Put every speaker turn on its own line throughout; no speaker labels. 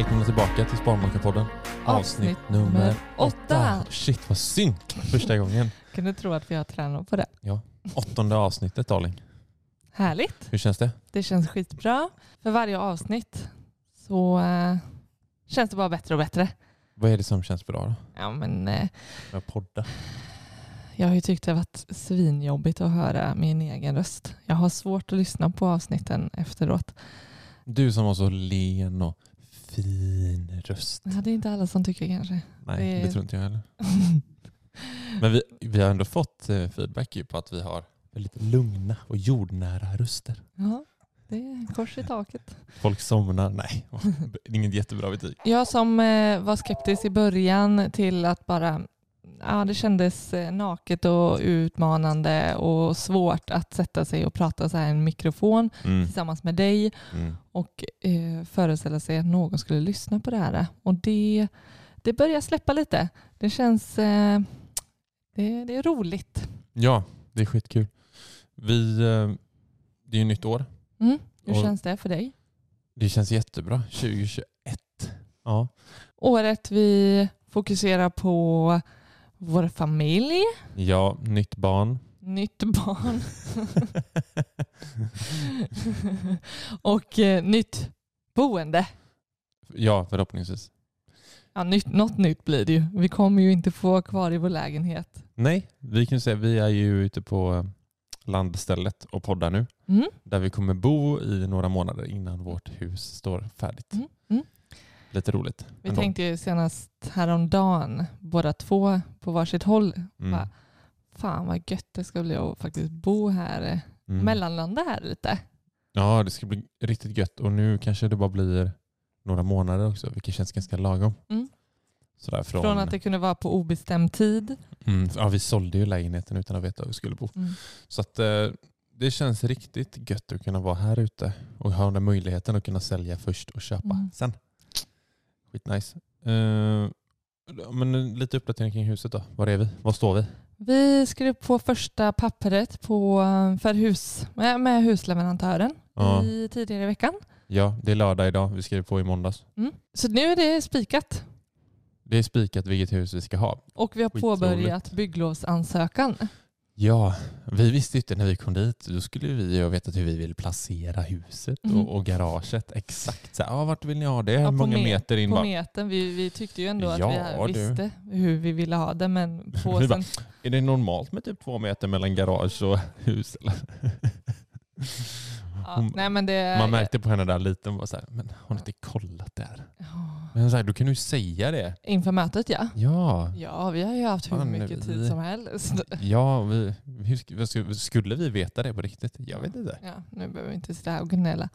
Välkomna tillbaka till Sparmakarpodden.
Avsnitt nummer åtta.
Shit vad synd. Första gången.
Kan du tro att vi har tränat på det?
Åttonde avsnittet darling.
Härligt.
Hur känns det?
Det känns skitbra. För varje avsnitt så eh, känns det bara bättre och bättre.
Vad är det som känns bra då?
Ja, men, eh,
Med podda?
jag har ju tyckt det har varit svinjobbigt att höra min egen röst. Jag har svårt att lyssna på avsnitten efteråt.
Du som har så len och fin röst.
Ja, det är inte alla som tycker kanske.
Nej,
Det-
det tror inte jag heller. Men vi, vi har ändå fått eh, feedback på att vi har väldigt lugna och jordnära röster.
Ja, det är kors i taket.
Folk somnar. Nej, inget jättebra betyg.
Jag som eh, var skeptisk i början till att bara Ja, det kändes eh, naket och utmanande och svårt att sätta sig och prata så här i en mikrofon
Mm.
tillsammans med dig
Mm.
och eh, föreställa sig att någon skulle lyssna på det här. Och det, det börjar släppa lite. Det känns eh, det, det är roligt.
Ja, det är skitkul. Vi, eh, det är ju nytt år.
Mm. Hur
Och-
känns det för dig?
Det känns jättebra. 2021. Ja.
Året vi fokuserar på vår familj,
ja, nytt barn.
nytt barn och eh, nytt boende.
ja, förhoppningsvis.
Ja, nytt, något nytt blir det ju. Vi kommer ju inte få vara kvar i vår lägenhet.
Nej, vi kan säga vi är ju ute på eh, landstället och poddar nu.
Mm.
Där vi kommer bo i några månader innan vårt hus står färdigt.
Mm, mm.
Lite roligt.
Vi
ändå.
tänkte ju senast häromdagen, båda två på varsitt håll,
Mm.
bara, fan vad gött det ska bli att faktiskt bo här, eh,
Mm.
mellanlanda här lite.
Ja, det ska bli riktigt gött. Och nu kanske det bara blir några månader också, vilket känns ganska lagom.
Mm.
Sådär från,
Från att det kunde vara på obestämd tid.
mm, ja, vi sålde ju lägenheten utan att veta var vi skulle bo.
Mm.
Så att, eh, det känns riktigt gött att kunna vara här ute och ha den möjligheten att kunna sälja först och köpa
Mm.
sen. Skitnice. Uh, men lite uppdatering kring huset då. Var är vi? Var står vi?
Vi skrev på första pappret på, eh, för hus, med, med husleverantören
Ja.
i, tidigare i veckan.
ja, det är lördag idag. Vi skrev på i måndags.
Mm. Så nu är det spikat
Det är spikat vilket hus vi ska ha.
och vi har
Skitroligt.
påbörjat bygglovsansökan.
Ja, vi visste inte när vi kom dit. Då skulle vi ju ha vetat hur vi vill placera huset
Mm.
och, och garaget. Exakt. Så, här, ja, vart vill ni ha det?
Ja,
Hur
på
många
me-
meter in?
På
Bara,
metern. Vi, vi tyckte ju ändå att
Ja,
vi
du.
visste hur vi ville ha det men på
Vi bara, Är det normalt med typ två meter mellan garage och hus? Eller?
ja,
Hon-
nej, det,
Man märkte på henne där lite, hon var så här, men har ni inte kollat här?
Ja.
Men så här, då kan du ju säga det.
Inför mötet ja.
Ja,
Ja, vi har ju haft hur
Fan,
mycket
vi-
tid som helst.
ja vi, hur, skulle- skulle vi veta det på riktigt? Jag vet inte.
Ja, nu behöver vi inte sitta här och gnälla.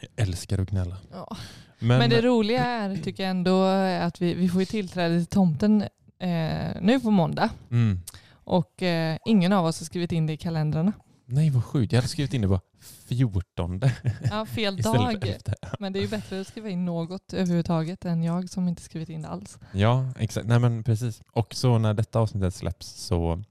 Jag älskar att gnälla.
Ja.
Men,
Men, det roliga är, tycker jag ändå, är att vi, vi får ju tillträde till tomten eh, nu på måndag.
mm,
Och eh, ingen av oss har skrivit in det i kalendrarna.
Nej vad sjukt, jag hade skrivit in det på 14
Ja, fel dag. Men det är ju bättre att skriva in något överhuvudtaget än jag som inte skrivit in det alls.
Ja, exakt. Nej men precis. Och så när detta avsnittet släpps så,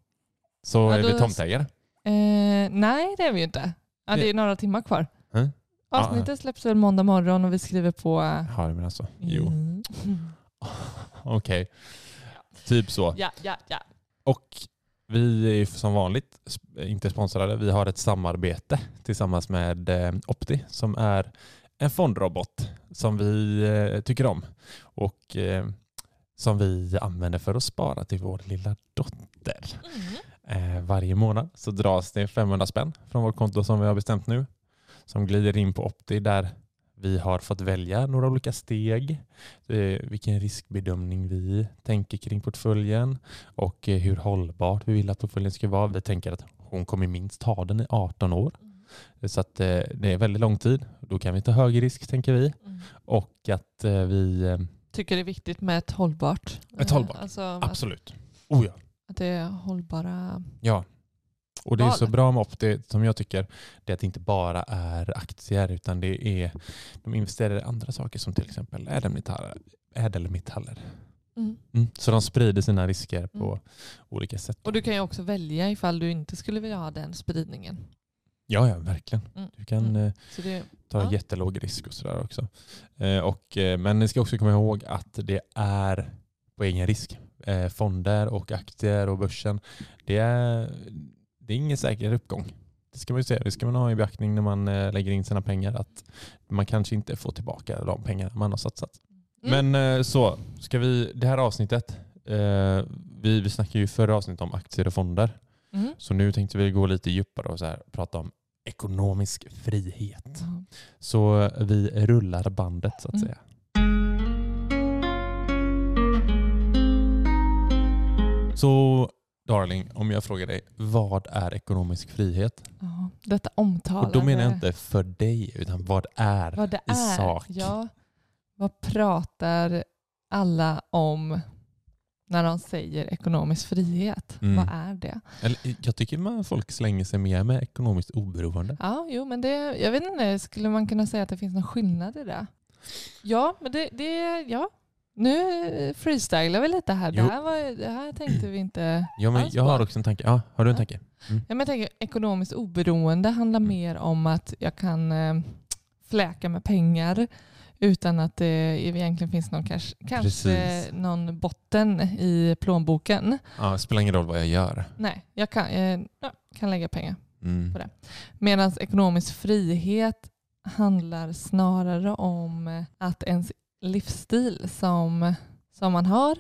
så
Ja,
är vi tomtägare.
Eh, nej, det är vi inte. Ja, det är några timmar kvar.
Hm?
Avsnittet släpps väl måndag morgon och vi skriver på... eh,
Ja, men alltså. Jo,
Mm.
okej. Typ så.
Ja, ja, ja.
Och vi är som vanligt inte sponsrade. Vi har ett samarbete tillsammans med eh, Opti som är en fondrobot som vi eh, tycker om och eh, som vi använder för att spara till vår lilla dotter.
Mm.
Varje månad så dras det 500 spänn från vårt konto som vi har bestämt nu som glider in på Opti där vi har fått välja några olika steg, eh, vilken riskbedömning vi tänker kring portföljen och eh, hur hållbart vi vill att portföljen ska vara. Vi tänker att hon kommer minst ha den i 18 år. Så att eh, det är väldigt lång tid. Då kan vi ta hög risk tänker vi.
Mm.
Och att vi...
Tycker det är viktigt med ett hållbart.
Ett hållbart.
Alltså att,
absolut. Oh ja.
att det är hållbara...
Ja. Och det är så bra med Opti som jag tycker det är att det inte bara är aktier utan det är de investerar i andra saker som till exempel ädelmetaller. ädelmetaller.
Mm.
Mm. Så de sprider sina risker på
Mm.
olika sätt.
Och du kan ju också välja ifall du inte skulle vilja ha den spridningen.
Ja, ja, verkligen.
Mm.
Du kan
Mm.
eh,
det,
ta
Ja.
jättelåg risk och sådär också. Eh, och, eh, men ni ska också komma ihåg att det är på egen risk. Eh, fonder och aktier och börsen, det är, det är ingen säker uppgång. Det ska man ju säga. Det ska man ha i beaktning när man eh, lägger in sina pengar. Att man kanske inte får tillbaka de pengar man har satsat.
Mm.
Men eh, så, ska vi, det här avsnittet, eh, vi, vi snackade ju förra avsnittet om aktier och fonder.
Mm.
Så nu tänkte vi gå lite djupare och så här, prata om ekonomisk frihet.
Ja.
Så vi rullar bandet så att
Mm.
säga. Så darling, om jag frågar dig, vad är ekonomisk frihet?
Ja, detta omtalade...
Och då menar jag inte för dig, utan vad är
vad det
i
är.
sak?
Ja, vad pratar alla om när de säger ekonomisk frihet?
Mm.
Vad är det?
Eller, jag tycker man folk slänger sig mer med ekonomiskt oberoende.
Ja, jo, men det, jag vet inte, skulle man kunna säga att det finns någon skillnad i det? Ja, men det, det ja. Nu freestylar vi lite här. Det här, var, det här tänkte vi inte
Ja, men
alls
jag har också en tanke. Ja, har du en
Ja.
tanke?
Ja, men jag tänker, ekonomiskt oberoende handlar
Mm.
mer om att jag kan eh, fläka med pengar utan att det egentligen finns någon kanske, kanske någon botten i plånboken.
Ja, det spelar ingen roll vad jag gör.
Nej, jag kan, eh, kan lägga pengar.
Mm.
På det. Medan ekonomisk frihet handlar snarare om att ens livsstil som, som man har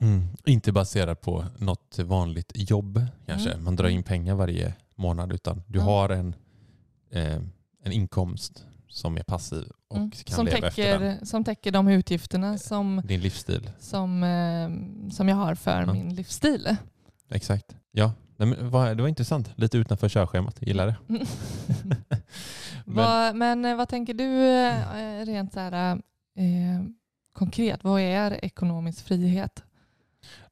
Mm. Inte baserat på något vanligt jobb kanske.
Mm.
Man drar in pengar varje månad utan du
Ja.
har en, eh, en inkomst som är passiv och
mm,
kan
som,
leva efter den.
täcker, som täcker de utgifterna som,
Din livsstil.
som, eh, som jag har för
Ja.
min livsstil.
Exakt. Ja, det var intressant. Lite utanför körschemat. Gillar det.
Mm.
Men-
vad, men eh, vad tänker du eh, rent så här, eh, konkret? Vad är ekonomisk frihet?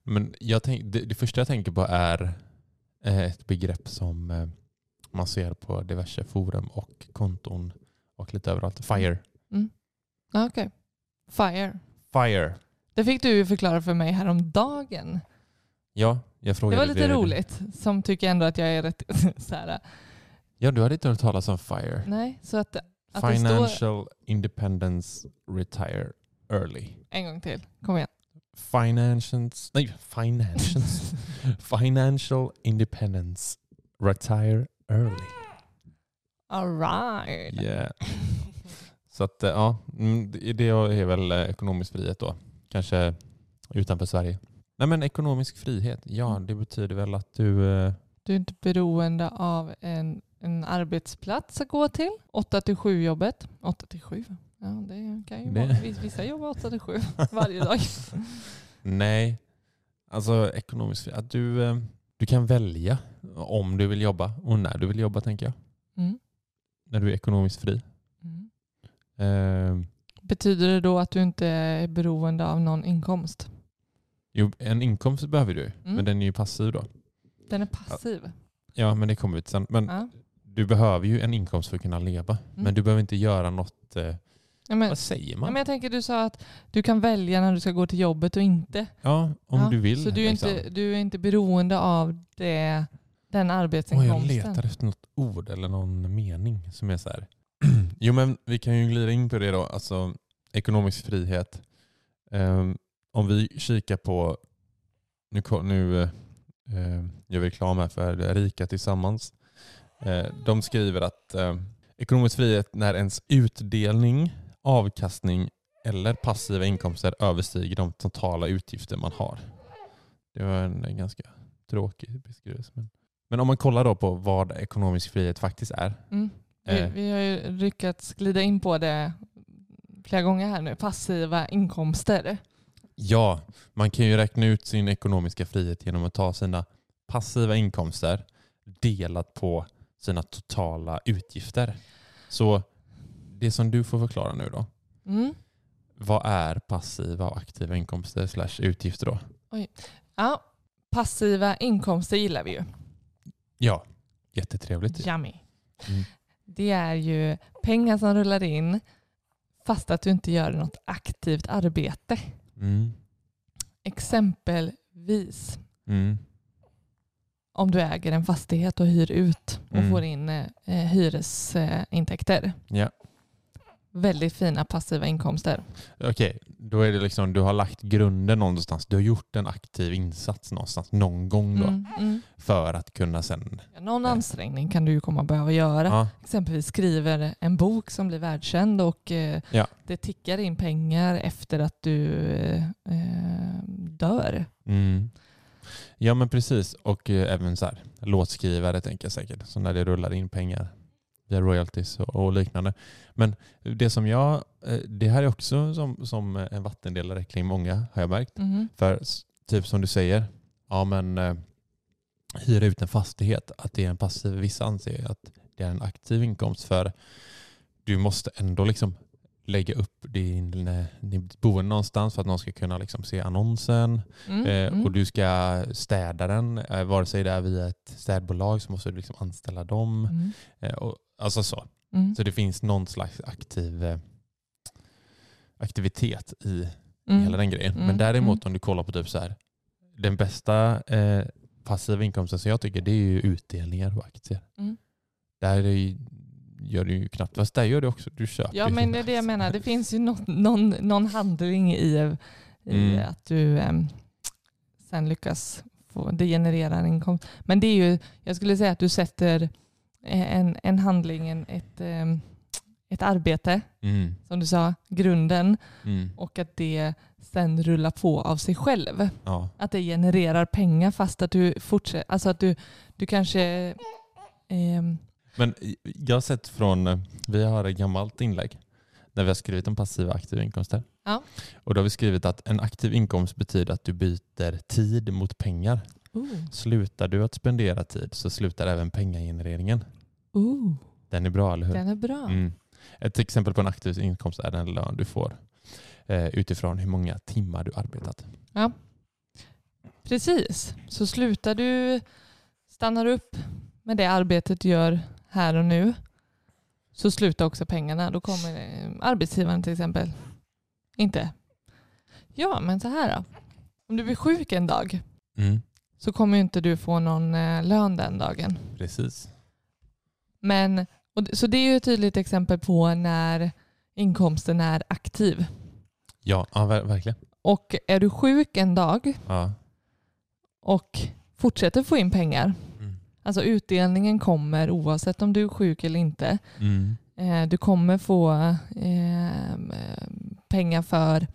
Men jag tänk, det, det första jag tänker på är eh, ett begrepp som eh, man ser på diverse forum och konton och lite överallt. FIRE.
Ah, Okej. Fire.
FIRE.
Det fick du förklara för mig häromdagen.
Ja, jag
Det
frågade
var lite
det-
roligt. Som tycker ändå att jag är rätt så här.
Ja, du hade inte hört talas om FIRE.
Nej, så att, att det står
Financial Independence Retire Early.
en gång till. Kom igen.
Financials, nej, financials, Financial Independence Retire Early.
All right.
Yeah. Så att eh, ja, mm, det det är väl eh, ekonomisk frihet då. Kanske utanför Sverige. Nej men ekonomisk frihet, ja
Mm.
det betyder väl att du... eh,
Du är inte beroende av en, en arbetsplats att gå till. 8 till 7 jobbet. 8 till 7. Ja, det kan ju vara. Vis- Vissa jobbar 8 till 7 varje dag.
Nej, alltså ekonomisk frihet. Att du, eh, du kan välja om du vill jobba och när du vill jobba tänker jag.
Mm.
När du är ekonomiskt fri.
Mm.
Eh,
Betyder det då att du inte är beroende av någon inkomst?
jo, en inkomst behöver du,
Mm.
men den är ju passiv då.
Den är passiv.
Ja, men det kommer vi till sen. Men
Ja.
Du behöver ju en inkomst för att kunna leva.
Mm.
Men du behöver inte göra något... Eh,
Ja, men,
vad säger
ja,
man?
men jag tänker du sa att du kan välja när du ska gå till jobbet och inte.
Ja, om
Ja,
du vill.
Så du är,
liksom.
inte, du är inte beroende av det, den
Oj, jag
arbetsinkomsten?
letar efter något ord eller någon mening som är så här. jo, men vi kan ju glida in på det då. Alltså ekonomisk frihet. Ehm, om vi kikar på, nu, nu eh, gör vi reklam här för Rika Tillsammans. Eh, de skriver att eh, ekonomisk frihet när ens utdelning, avkastning eller passiva inkomster överstiger de totala utgifter man har. Det var en, ganska tråkig beskrivning. Men, men om man kollar då på vad ekonomisk frihet faktiskt är.
Mm. Vi,
Eh.
vi har ju lyckats glida in på det flera gånger här nu. Passiva inkomster.
Ja, man kan ju räkna ut sin ekonomiska frihet genom att ta sina passiva inkomster delat på sina totala utgifter. Så det som du får förklara nu då.
Mm.
Vad är passiva och aktiva inkomster slash utgifter då?
Ja, passiva inkomster gillar vi ju.
Ja, jättetrevligt.
Yummy.
Mm.
Det är ju pengar som rullar in fast att du inte gör något aktivt arbete.
Mm.
Exempelvis
Mm.
Om du äger en fastighet och hyr ut och
Mm.
får in eh, hyresintäkter.
Ja.
Väldigt fina passiva inkomster.
Okej, då är det liksom du har lagt grunden någonstans. Du har gjort en aktiv insats någonstans någon gång då
Mm, mm.
för att kunna sen...
Ja, någon ansträngning kan du ju komma behöva göra.
Ja,
Exempelvis skriver en bok som blir världskänd och eh,
Ja.
det tickar in pengar efter att du eh, eh, dör.
mm. Ja men precis. Och eh, även så här, låtskrivare tänker jag säkert. Så när det rullar in pengar via royalties och, liknande. Men det som jag... eh, Det här är också som, som en vattendelare kring många har jag märkt.
Mhm.
För typ som du säger, ja men eh, hyra ut en fastighet, att det är en passiv, vissa anser att det är en aktiv inkomst för du måste ändå liksom lägga upp din, eh, ditt boende någonstans för att någon ska kunna liksom se annonsen
Mm,
eh,
mm.
och du ska städa den. Eh, vare sig det är via ett städbolag så måste du liksom anställa dem.
Mm,
Eh, och, alltså så.
mm,
Så det finns någon slags aktiv eh, aktivitet i
mm.
hela den grejen.
Mm,
Men däremot om du kollar på typ så här, den bästa eh, passiva inkomsten som jag tycker det är ju utdelningar på aktier. Där är gör du ju knappt, fast där gör du också, du köper
Ja men det är det jag menar. Det finns ju någon, någon, någon handling i, i
Mm.
att du em, sen lyckas få, det genererar en inkomst. Men det är ju, jag skulle säga att du sätter eh, en, en handling, en, ett, em, ett arbete,
Mm,
som du sa, grunden
mm,
och att det sen rullar på av sig själv.
ja.
Att det genererar pengar fast att du fortsätter, alltså att du, du kanske em,
Men jag har sett från, eh, vi har ett gammalt inlägg där vi har skrivit om passiva och aktiva inkomster.
Ja.
Och då har vi skrivit att en aktiv inkomst betyder att du byter tid mot pengar.
ooh,
Slutar du att spendera tid så slutar även pengagenereringen.
ooh,
Den är bra, eller hur?
den är bra.
Mm. Ett exempel på en aktiv inkomst är den lön du får eh, utifrån hur många timmar du arbetat.
Precis, så slutar du, stannar upp med det arbetet du gör här och nu så slutar också pengarna. Då kommer eh, arbetsgivaren till exempel inte. Ja, men så här då. Om du blir sjuk en dag
Mm.
så kommer inte du få någon eh, lön den dagen.
Precis.
Men, och, så det är ju ett tydligt exempel på när inkomsten är aktiv.
Ja, ja ver- verkligen.
Och är du sjuk en dag
Ja.
och fortsätter få in pengar. Alltså utdelningen kommer oavsett om du är sjuk eller inte.
Mm.
Eh, du kommer få eh, pengar för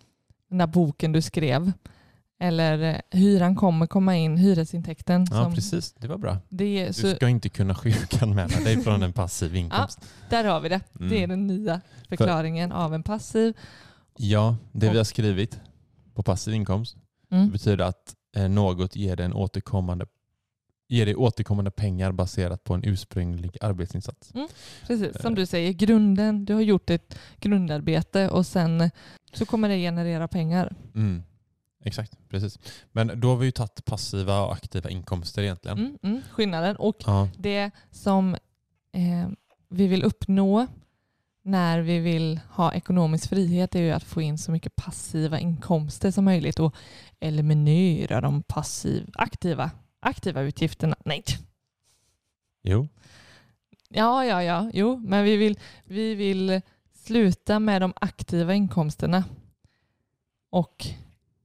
den där boken du skrev. Eller eh, hyran kommer komma in, hyresintäkten.
Ja,
som
precis. Det var bra.
det
Du
så,
ska inte kunna sjukanmäla dig från en passiv inkomst.
där har vi det.
Mm.
Det är den nya förklaringen av en passiv.
Ja, det vi har skrivit på passiv inkomst
Mm.
betyder att eh, något ger dig, en återkommande, ger dig återkommande pengar baserat på en ursprunglig arbetsinsats.
Precis, som du säger, grunden, du har gjort ett grundarbete och sen så kommer det generera pengar.
Mm. Exakt, precis. Men då har vi ju tagit passiva och aktiva inkomster egentligen.
Mm, mm, skillnaden. Och
Ja.
det som eh, vi vill uppnå när vi vill ha ekonomisk frihet är ju att få in så mycket passiva inkomster som möjligt och eliminera de passiv, aktiva, aktiva utgifterna. Nej.
Jo.
Ja, ja, ja, jo, men vi vill, vi vill sluta med de aktiva inkomsterna och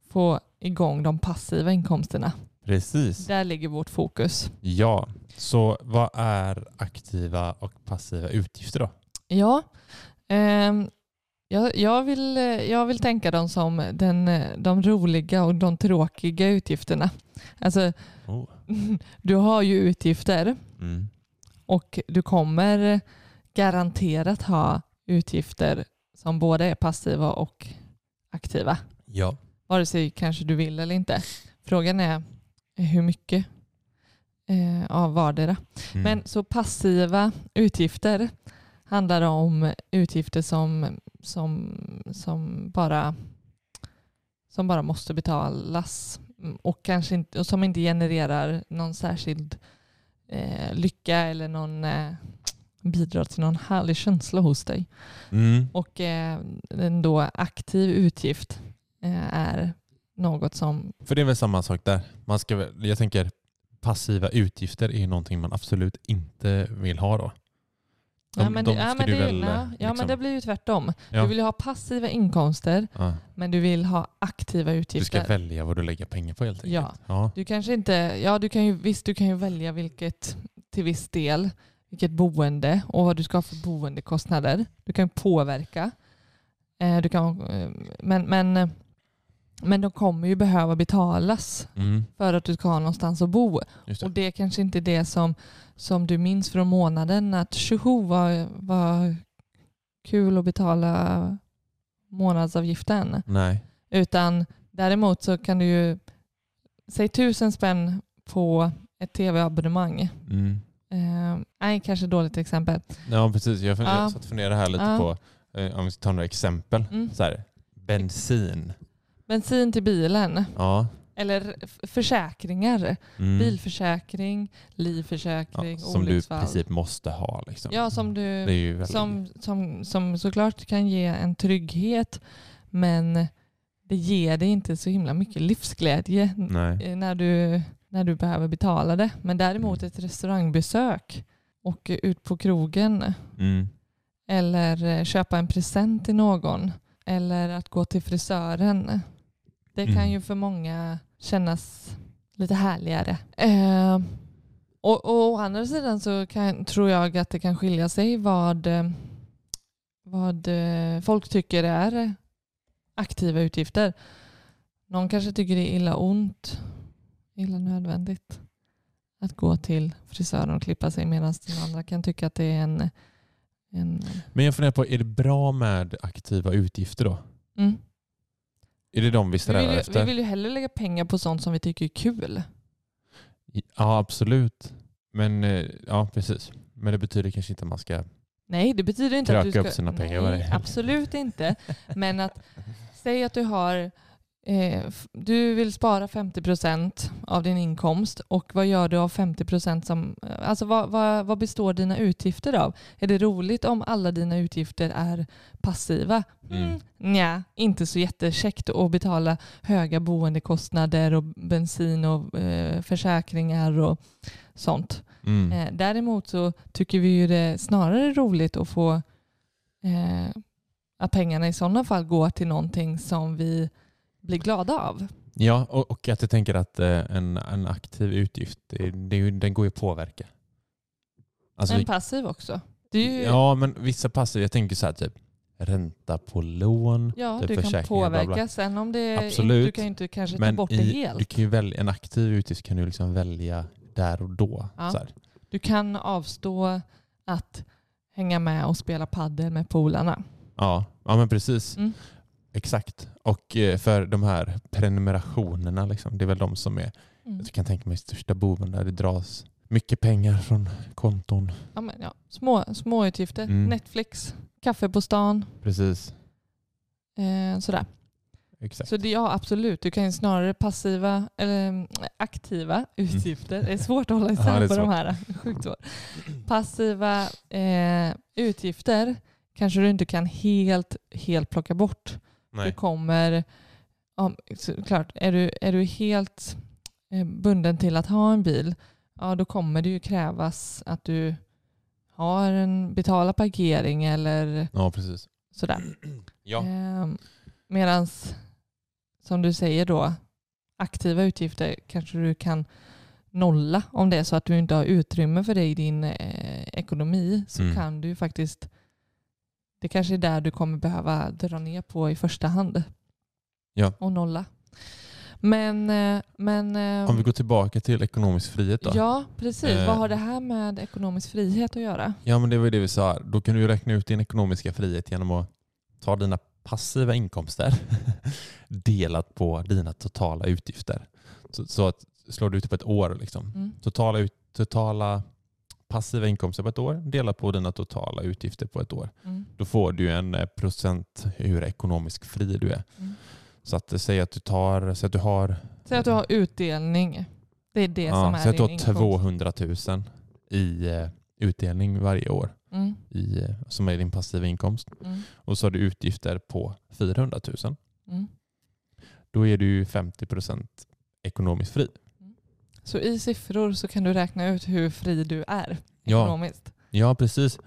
få igång de passiva inkomsterna.
Precis.
Där ligger vårt fokus.
Ja, så vad är aktiva och passiva utgifter då?
Ja, ehm, jag, jag, vill, eh, jag vill tänka dem som den, eh, de roliga och de tråkiga utgifterna. Alltså,
Oh.
du har ju utgifter
Mm.
och du kommer garanterat ha utgifter som både är passiva och aktiva.
Ja.
Vare sig kanske du vill eller inte. Frågan är hur mycket eh, av vardera.
Mm.
Men så passiva utgifter handlar om utgifter som, som, som, bara, som bara måste betalas och, kanske inte, och som inte genererar någon särskild eh, lycka eller någon eh, bidrar till någon härlig känsla hos dig.
Mm.
Och eh, en då aktiv utgift eh, är något som...
För det är väl samma sak där. Man ska, jag tänker passiva utgifter är någonting man absolut inte vill ha då. De,
ja, men,
de
det, ja,
ska
men,
du
det,
väl,
ja, ja,
liksom-
men det blir ju tvärtom.
Ja.
Du vill ju ha passiva inkomster,
Ja.
men du vill ha aktiva
Du
utgifter.
ska välja vad du lägger pengar på helt enkelt.
Ja.
Ja.
Du kanske inte, ja du kan ju, visst du kan ju välja vilket till viss del, vilket boende och vad du ska ha för boendekostnader. Du kan påverka. Eh, du kan, eh, men, men, eh, men de kommer ju behöva betalas
Mm,
för att du ska ha någonstans att bo.
det.
Och det är kanske inte det som, som du minns från månaden att tjoho vad, vad kul att betala månadsavgiften.
Nej.
Utan däremot så kan du ju, säg tusen spänn på ett tv-abonnemang.
Mm.
Eh, nej, kanske dåligt exempel.
Ja precis, jag, fun-
Ja.
jag satt och funderade här lite
Ja.
på, eh, om vi ska ta några exempel.
Mm.
Så här, bensin.
Bensin till bilen.
Ja.
Eller försäkringar.
Mm.
Bilförsäkring,
ja,
livförsäkring,
som du i
olycksfall.
princip måste ha. Liksom.
Ja, som du
väldigt...
som, som, som såklart kan ge en trygghet men det ger dig inte så himla mycket livsglädje
Nej.
eh, när du, när du behöver betala det. Men däremot
Mm.
ett restaurangbesök och ut på krogen
Mm.
eller eh, köpa en present till någon eller att gå till frisören. Det kan
Mm.
ju för många kännas lite härligare. Eh, och, och å andra sidan så kan, tror jag att det kan skilja sig vad, vad folk tycker är aktiva utgifter. Någon kanske tycker det är illa ont, illa nödvändigt att gå till frisören och klippa sig medan den andra kan tycka att det är en, en
Men jag funderar på, är det bra med aktiva utgifter då?
mm.
Är det de vi
vi,
strävar
vill ju, vi
efter?
vill ju hellre lägga pengar på sånt som vi tycker är kul.
Ja, absolut. Men eh, ja, precis. Men det betyder kanske inte att man ska...
Nej, det betyder inte att du ska...
upp sina pengar
Nej, absolut inte. Men att säg att du har du vill spara 50% av din inkomst och vad gör du av 50% som... Alltså vad, vad, vad består dina utgifter av? Är det roligt om alla dina utgifter är passiva?
Mm.
Mm. Nja, inte så jättekäckt att betala höga boendekostnader och bensin och eh, försäkringar och sånt.
Mm.
Eh, däremot så tycker vi ju det snarare roligt att få eh, att pengarna i sådana fall går till någonting som vi blir glada av.
Ja, och, och att jag tänker att eh, en, en aktiv utgift, det, det, den går ju att påverka. Alltså,
en passiv också. Det ju, ja,
ja, men vissa passiva, jag tänker så här typ ränta på lån. typ
du kan
försäkringar, bla,
påverka.
bla.
Sen om det
Absolut.
du kan ju inte kanske ta
Men
bort det
i,
helt.
du kan ju välja, en aktiv utgift kan du liksom välja där och då.
Ja. Du kan avstå att hänga med och spela paddel med polarna.
Ja, ja, men precis.
Mm.
Exakt. Och eh, för de här prenumerationerna, liksom, det är väl de som är,
Mm.
jag kan tänka mig, största boven där det dras mycket pengar från konton.
Ja, men, ja. Små, små utgifter.
Mm.
Netflix, kaffe på stan.
Precis.
Eh, sådär.
Exakt.
Så det, ja, absolut. Du kan ju snarare passiva eller mm, aktiva utgifter. Det är svårt att hålla
Ja,
isär
är
på de här. Sjukt svårt. Passiva eh, utgifter kanske du inte kan helt, helt plocka bort.
Nej.
kommer, ja, såklart, är du, är du helt eh, bunden till att ha en bil, ja då kommer det ju krävas att du har en betala parkering eller
Ja, precis.
sådär.
Ja.
Ehm, medans, som du säger då, aktiva utgifter kanske du kan nolla om det är så att du inte har utrymme för det i din eh, ekonomi så
Mm.
kan du faktiskt, det kanske är där du kommer behöva dra ner på i första hand.
Ja.
Och nolla. Men, eh, men eh,
Om vi går tillbaka till ekonomisk frihet då.
ja, precis.
Eh.
Vad har det här med ekonomisk frihet att göra?
Ja, men det var ju det vi sa. Då kan du räkna ut din ekonomiska frihet genom att ta dina passiva inkomster delat på dina totala utgifter. Så, så att slår du ut det på ett år, liksom.
Mm.
totala, ut, totala passiva inkomster på ett år delat på dina totala utgifter på ett år.
Mm.
Då får du en eh, procent hur ekonomisk fri du är.
Mm.
Så att eh, säg att du tar, säg att du har,
Säg att du har utdelning. Det är det som
ja,
är
säg att du har
inkomst.
200 000 i eh, utdelning varje år
Mm.
i, som är din passiva inkomst.
Mm.
och så har du utgifter på 400 000.
Mm.
Då är du ju 50% ekonomiskt fri.
Så i siffror så kan du räkna ut hur fri du är
Ja.
ekonomiskt.
Ja, precis.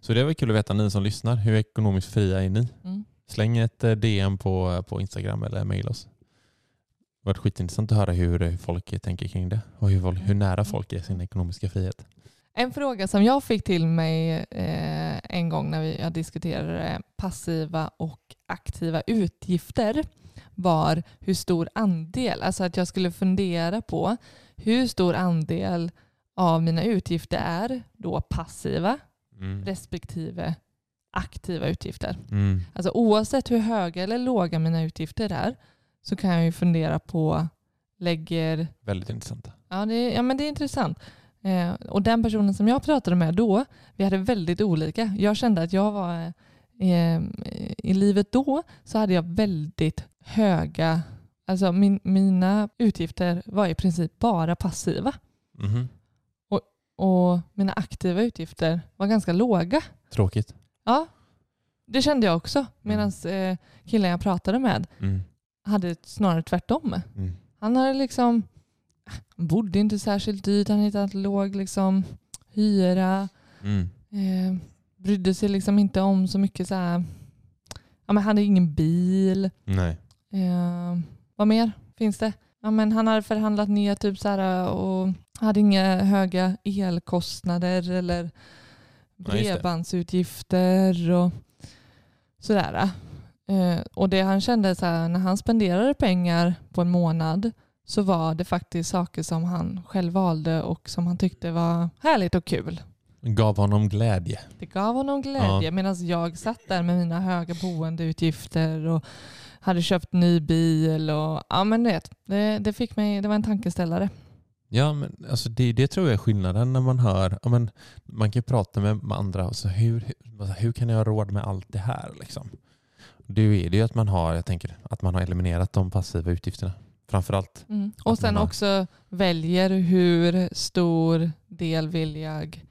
Så det var kul att veta ni som lyssnar. Hur ekonomiskt fria är ni?
Mm.
Släng ett eh, DM på, på Instagram eller mail oss. Det har varit skitintressant att höra hur folk tänker kring det och hur, hur nära folk är sin ekonomiska frihet.
En fråga som jag fick till mig eh, en gång när vi jag diskuterade passiva och aktiva utgifter var hur stor andel, alltså att jag skulle fundera på hur stor andel av mina utgifter är då passiva
Mm.
respektive aktiva utgifter.
Mm.
Alltså oavsett hur höga eller låga mina utgifter är så kan jag ju fundera på, lägger
Väldigt intressant.
Ja, det, ja men det är intressant. Eh, och den personen som jag pratade med då, vi hade väldigt olika. Jag kände att jag var eh, i livet då så hade jag väldigt höga, alltså min, mina utgifter var i princip bara passiva.
Mhm.
Och mina aktiva utgifter var ganska låga.
Tråkigt.
Ja, det kände jag också. Medan eh, killen jag pratade med
Mm.
hade snarare tvärtom.
Mm.
Han hade liksom, han bodde inte särskilt dyrt, han hittade låg liksom hyra,
Mm.
eh, brydde sig liksom inte om så mycket så här, ja men han hade ingen bil,
Nej.
eh, vad mer finns det? Ja men han hade förhandlat ner typ så här och hade inga höga elkostnader eller
det.
bredbandsutgifter och sådär. Eh, och det han kände så här, när han spenderade pengar på en månad så var det faktiskt saker som han själv valde och som han tyckte var härligt och kul.
Gav honom glädje.
Det gav honom glädje
Ja.
medan jag satt där med mina höga boendeutgifter och hade köpt ny bil och ja men du vet, det, det fick mig, det var en tankeställare.
Ja, men alltså det, det tror jag är skillnaden när man hör, ja, men man kan ju prata med, andra, alltså hur, hur, hur kan jag ha råd med allt det här? Liksom? Det är det ju att man har, jag tänker, att man har eliminerat de passiva utgifterna. Framförallt.
Mm. Och sen
har-
också väljer hur stor del vill jag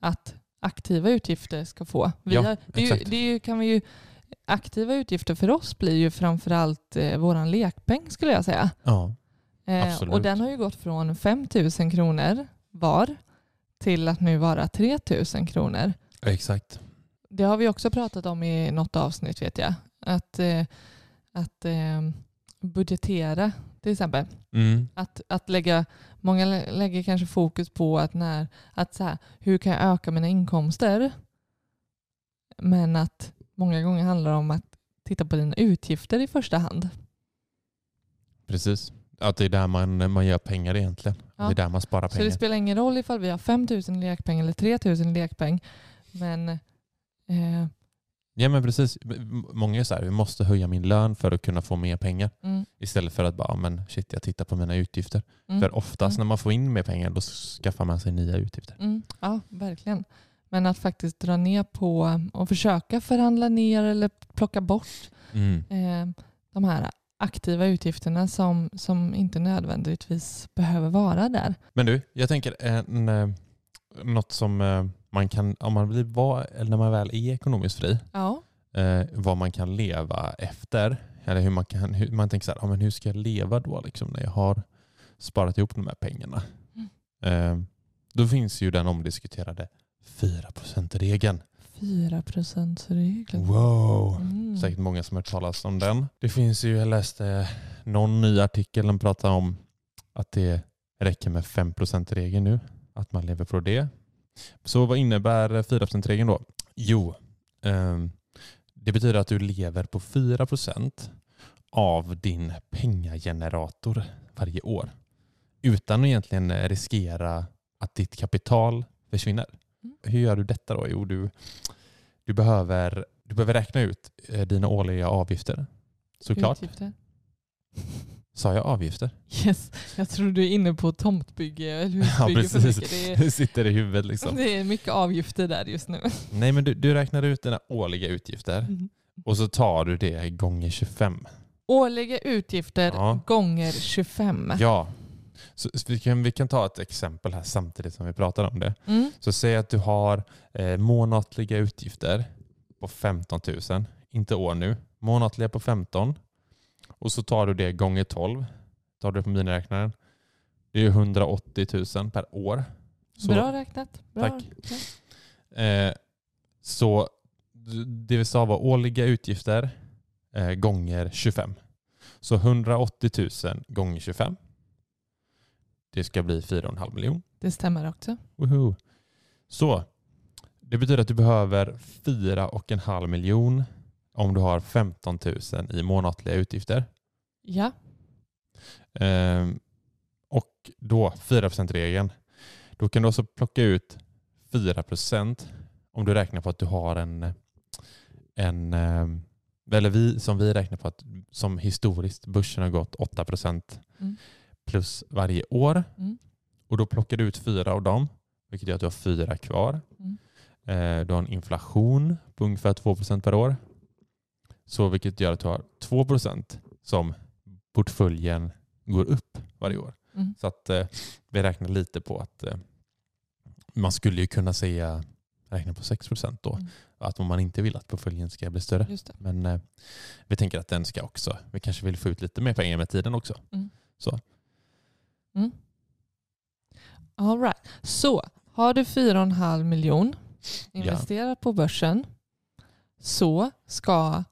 att aktiva utgifter ska få. Vi
Ja,
har, det ju, det ju, kan vi ju, aktiva utgifter för oss blir ju framförallt eh, våran lekpeng skulle jag säga.
Ja.
Eh,
Absolut.
och den har ju gått från 5 000 kronor var till att nu vara 3 000 kronor.
Exakt.
Det har vi också pratat om i något avsnitt vet jag. Att, eh, att eh, budgetera till exempel.
Mm.
Att, att lägga, många lä- lägger kanske fokus på att, när, att så här, hur kan jag öka mina inkomster? Men att många gånger handlar det om att titta på dina utgifter i första hand.
Precis. Att det är där man, man gör pengar egentligen.
Ja.
Det är där man sparar
Så det
pengar.
spelar ingen roll ifall vi har 5 000 i lekpeng eller 3 000 i lekpeng. Men eh,
Ja men precis. Många är så här, vi måste höja min lön för att kunna få mer pengar.
mm,
Istället för att bara, men shit jag tittar på mina utgifter.
mm,
För oftast
Mm.
när man får in mer pengar då skaffar man sig nya utgifter.
mm, ja, verkligen. Men att faktiskt dra ner på och försöka förhandla ner eller plocka bort
Mm.
eh, de här aktiva utgifterna som, som inte nödvändigtvis behöver vara där.
Men du, jag tänker en, eh, något som eh, man kan, om man blir, var, eller när man väl är ekonomiskt fri,
Ja.
eh, vad man kan leva efter. Eller hur man kan, hur, man tänker så här, ja, men hur ska jag leva då liksom, när jag har sparat ihop de här pengarna? Eh, då finns ju den omdiskuterade 4%-regeln.
4 regeln.
Wow!
Mm.
Säkert många som har hört talas om den. Det finns ju, jag läste någon ny artikel som pratar om att det räcker med 5%-regeln nu. Att man lever på det. Så vad innebär 4%-regeln då? Jo, ehm, det betyder att du lever på 4% av din pengagenerator varje år. Utan att egentligen riskera att ditt kapital försvinner. Hur gör du detta då? Jo, du, du, behöver, du behöver räkna ut eh, dina årliga avgifter. Såklart.
Utgifter.
Sa jag avgifter?
Yes. Jag tror du är inne på tomtbygge eller
Ja,
husbygge för
precis.
Det är,
Det sitter i huvudet liksom.
det är mycket avgifter där just nu.
Nej, men du, du räknar ut dina årliga utgifter
Mm.
och så tar du det gånger 25.
Årliga utgifter
Ja.
gånger 25.
Ja. Så vi kan, vi kan ta ett exempel här samtidigt som vi pratar om det.
Mm.
Så säg att du har eh, månatliga utgifter på 15 000. Inte år nu. Månatliga på 15. Och så tar du det gånger 12. Tar du på miniräknaren. Det Det är 180 000 per år. Så,
Bra räknat. Bra.
Tack. Eh, så det vill säga var årliga utgifter eh, gånger 25. Så 180 000 gånger 25. Det ska bli 4,5 miljoner.
Det stämmer också.
Woho. Så det betyder att du behöver 4,5 miljon om du har 15 000 i månatliga utgifter.
Ja.
Ehm, och då 4%-regeln. Då kan du också plocka ut 4% om du räknar på att du har en, en ehm, eller vi, som vi räknar på att som historiskt börsen har gått 8%
Mm.
Plus varje år.
Mm.
Och då plockar du ut fyra av dem, vilket gör att du har fyra kvar.
Mm.
Eh, du har en inflation på ungefär 2% per år. Så vilket gör att du har 2% som portföljen går upp varje år.
Mm.
Så att eh, vi räknar lite på att eh, man skulle ju kunna säga räkna på 6% då.
Mm.
Att om man inte vill att portföljen ska bli större. Men eh, vi tänker att den ska också, vi kanske vill få ut lite mer pengar med tiden också.
All right. Så har du 4,5 miljon investerat på börsen så ska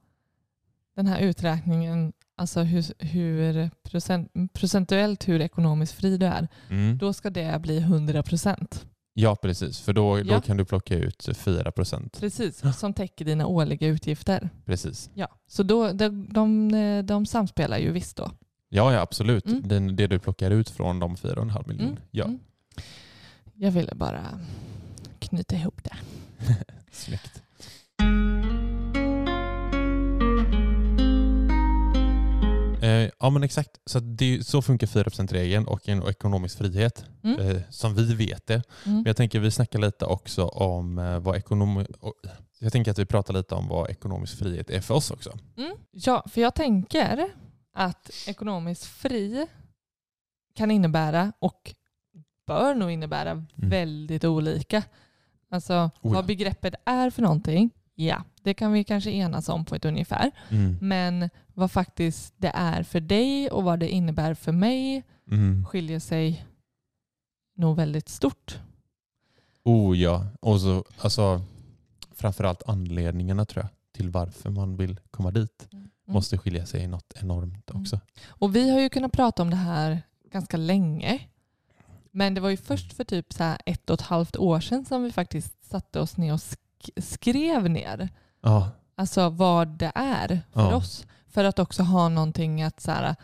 den här uträkningen, alltså hur, hur procent, procentuellt hur ekonomiskt fri du är,
Mm.
då ska det bli 100 procent.
Ja, precis. För då, då
Ja.
kan du plocka ut 4%.
Precis, som täcker dina årliga utgifter.
Precis.
Ja. Så då, de, de, de samspelar ju visst då.
Ja, ja absolut.
Mm.
Den, det du plockar ut från de 4,5 miljoner.
Mm,
Ja,
mm. Jag ville bara knyta ihop det.
snyggt. Eh, ja men exakt. Så, det, så funkar 4%-regeln och en ekonomisk frihet.
Mm.
Eh, som vi vet det.
Mm.
Men jag tänker vi snackar lite också om eh, vad ekonom... och- Jag tänker att vi pratar lite om vad ekonomisk frihet är för oss också.
Ja, för jag tänker att ekonomiskt fri kan innebära och bör nog innebära väldigt olika. Alltså
Oh ja.
vad begreppet är för någonting, ja, det kan vi kanske enas om på ett ungefär.
Mm.
Men vad faktiskt det är för dig och vad det innebär för mig
Mm.
skiljer sig nog väldigt stort.
Oh ja. Och så, alltså, framförallt anledningarna tror jag till varför man vill komma dit
Mm.
Måste skilja sig något enormt
Mm.
också.
Och vi har ju kunnat prata om det här ganska länge. Men det var ju först för typ så ett och ett halvt år sedan som vi faktiskt satte oss ner och sk- skrev ner
Ja,
alltså vad det är för
Ja.
oss. För att också ha någonting att så här,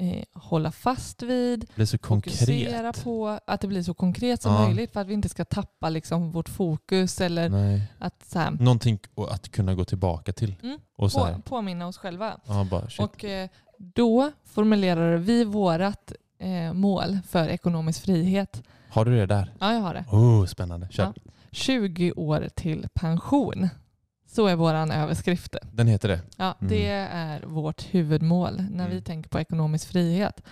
eh, hålla fast vid,
det blir så
fokusera
konkret.
på, att det blir så konkret som
Ja.
möjligt för att vi inte ska tappa liksom vårt fokus eller
Nej.
att så här,
Någonting att kunna gå tillbaka till.
Mm.
Och så
på,
här,
påminna oss själva.
ja, bara.
Och eh, då formulerade vi vårt eh, mål för ekonomisk frihet.
Har du det där?
Ja, jag har det.
Oh, spännande. Kör.
Ja. 20 år till pension. Så är våran överskrift.
Den heter det.
Ja,
Mm.
Det är vårt huvudmål när vi
Mm.
tänker på ekonomisk frihet.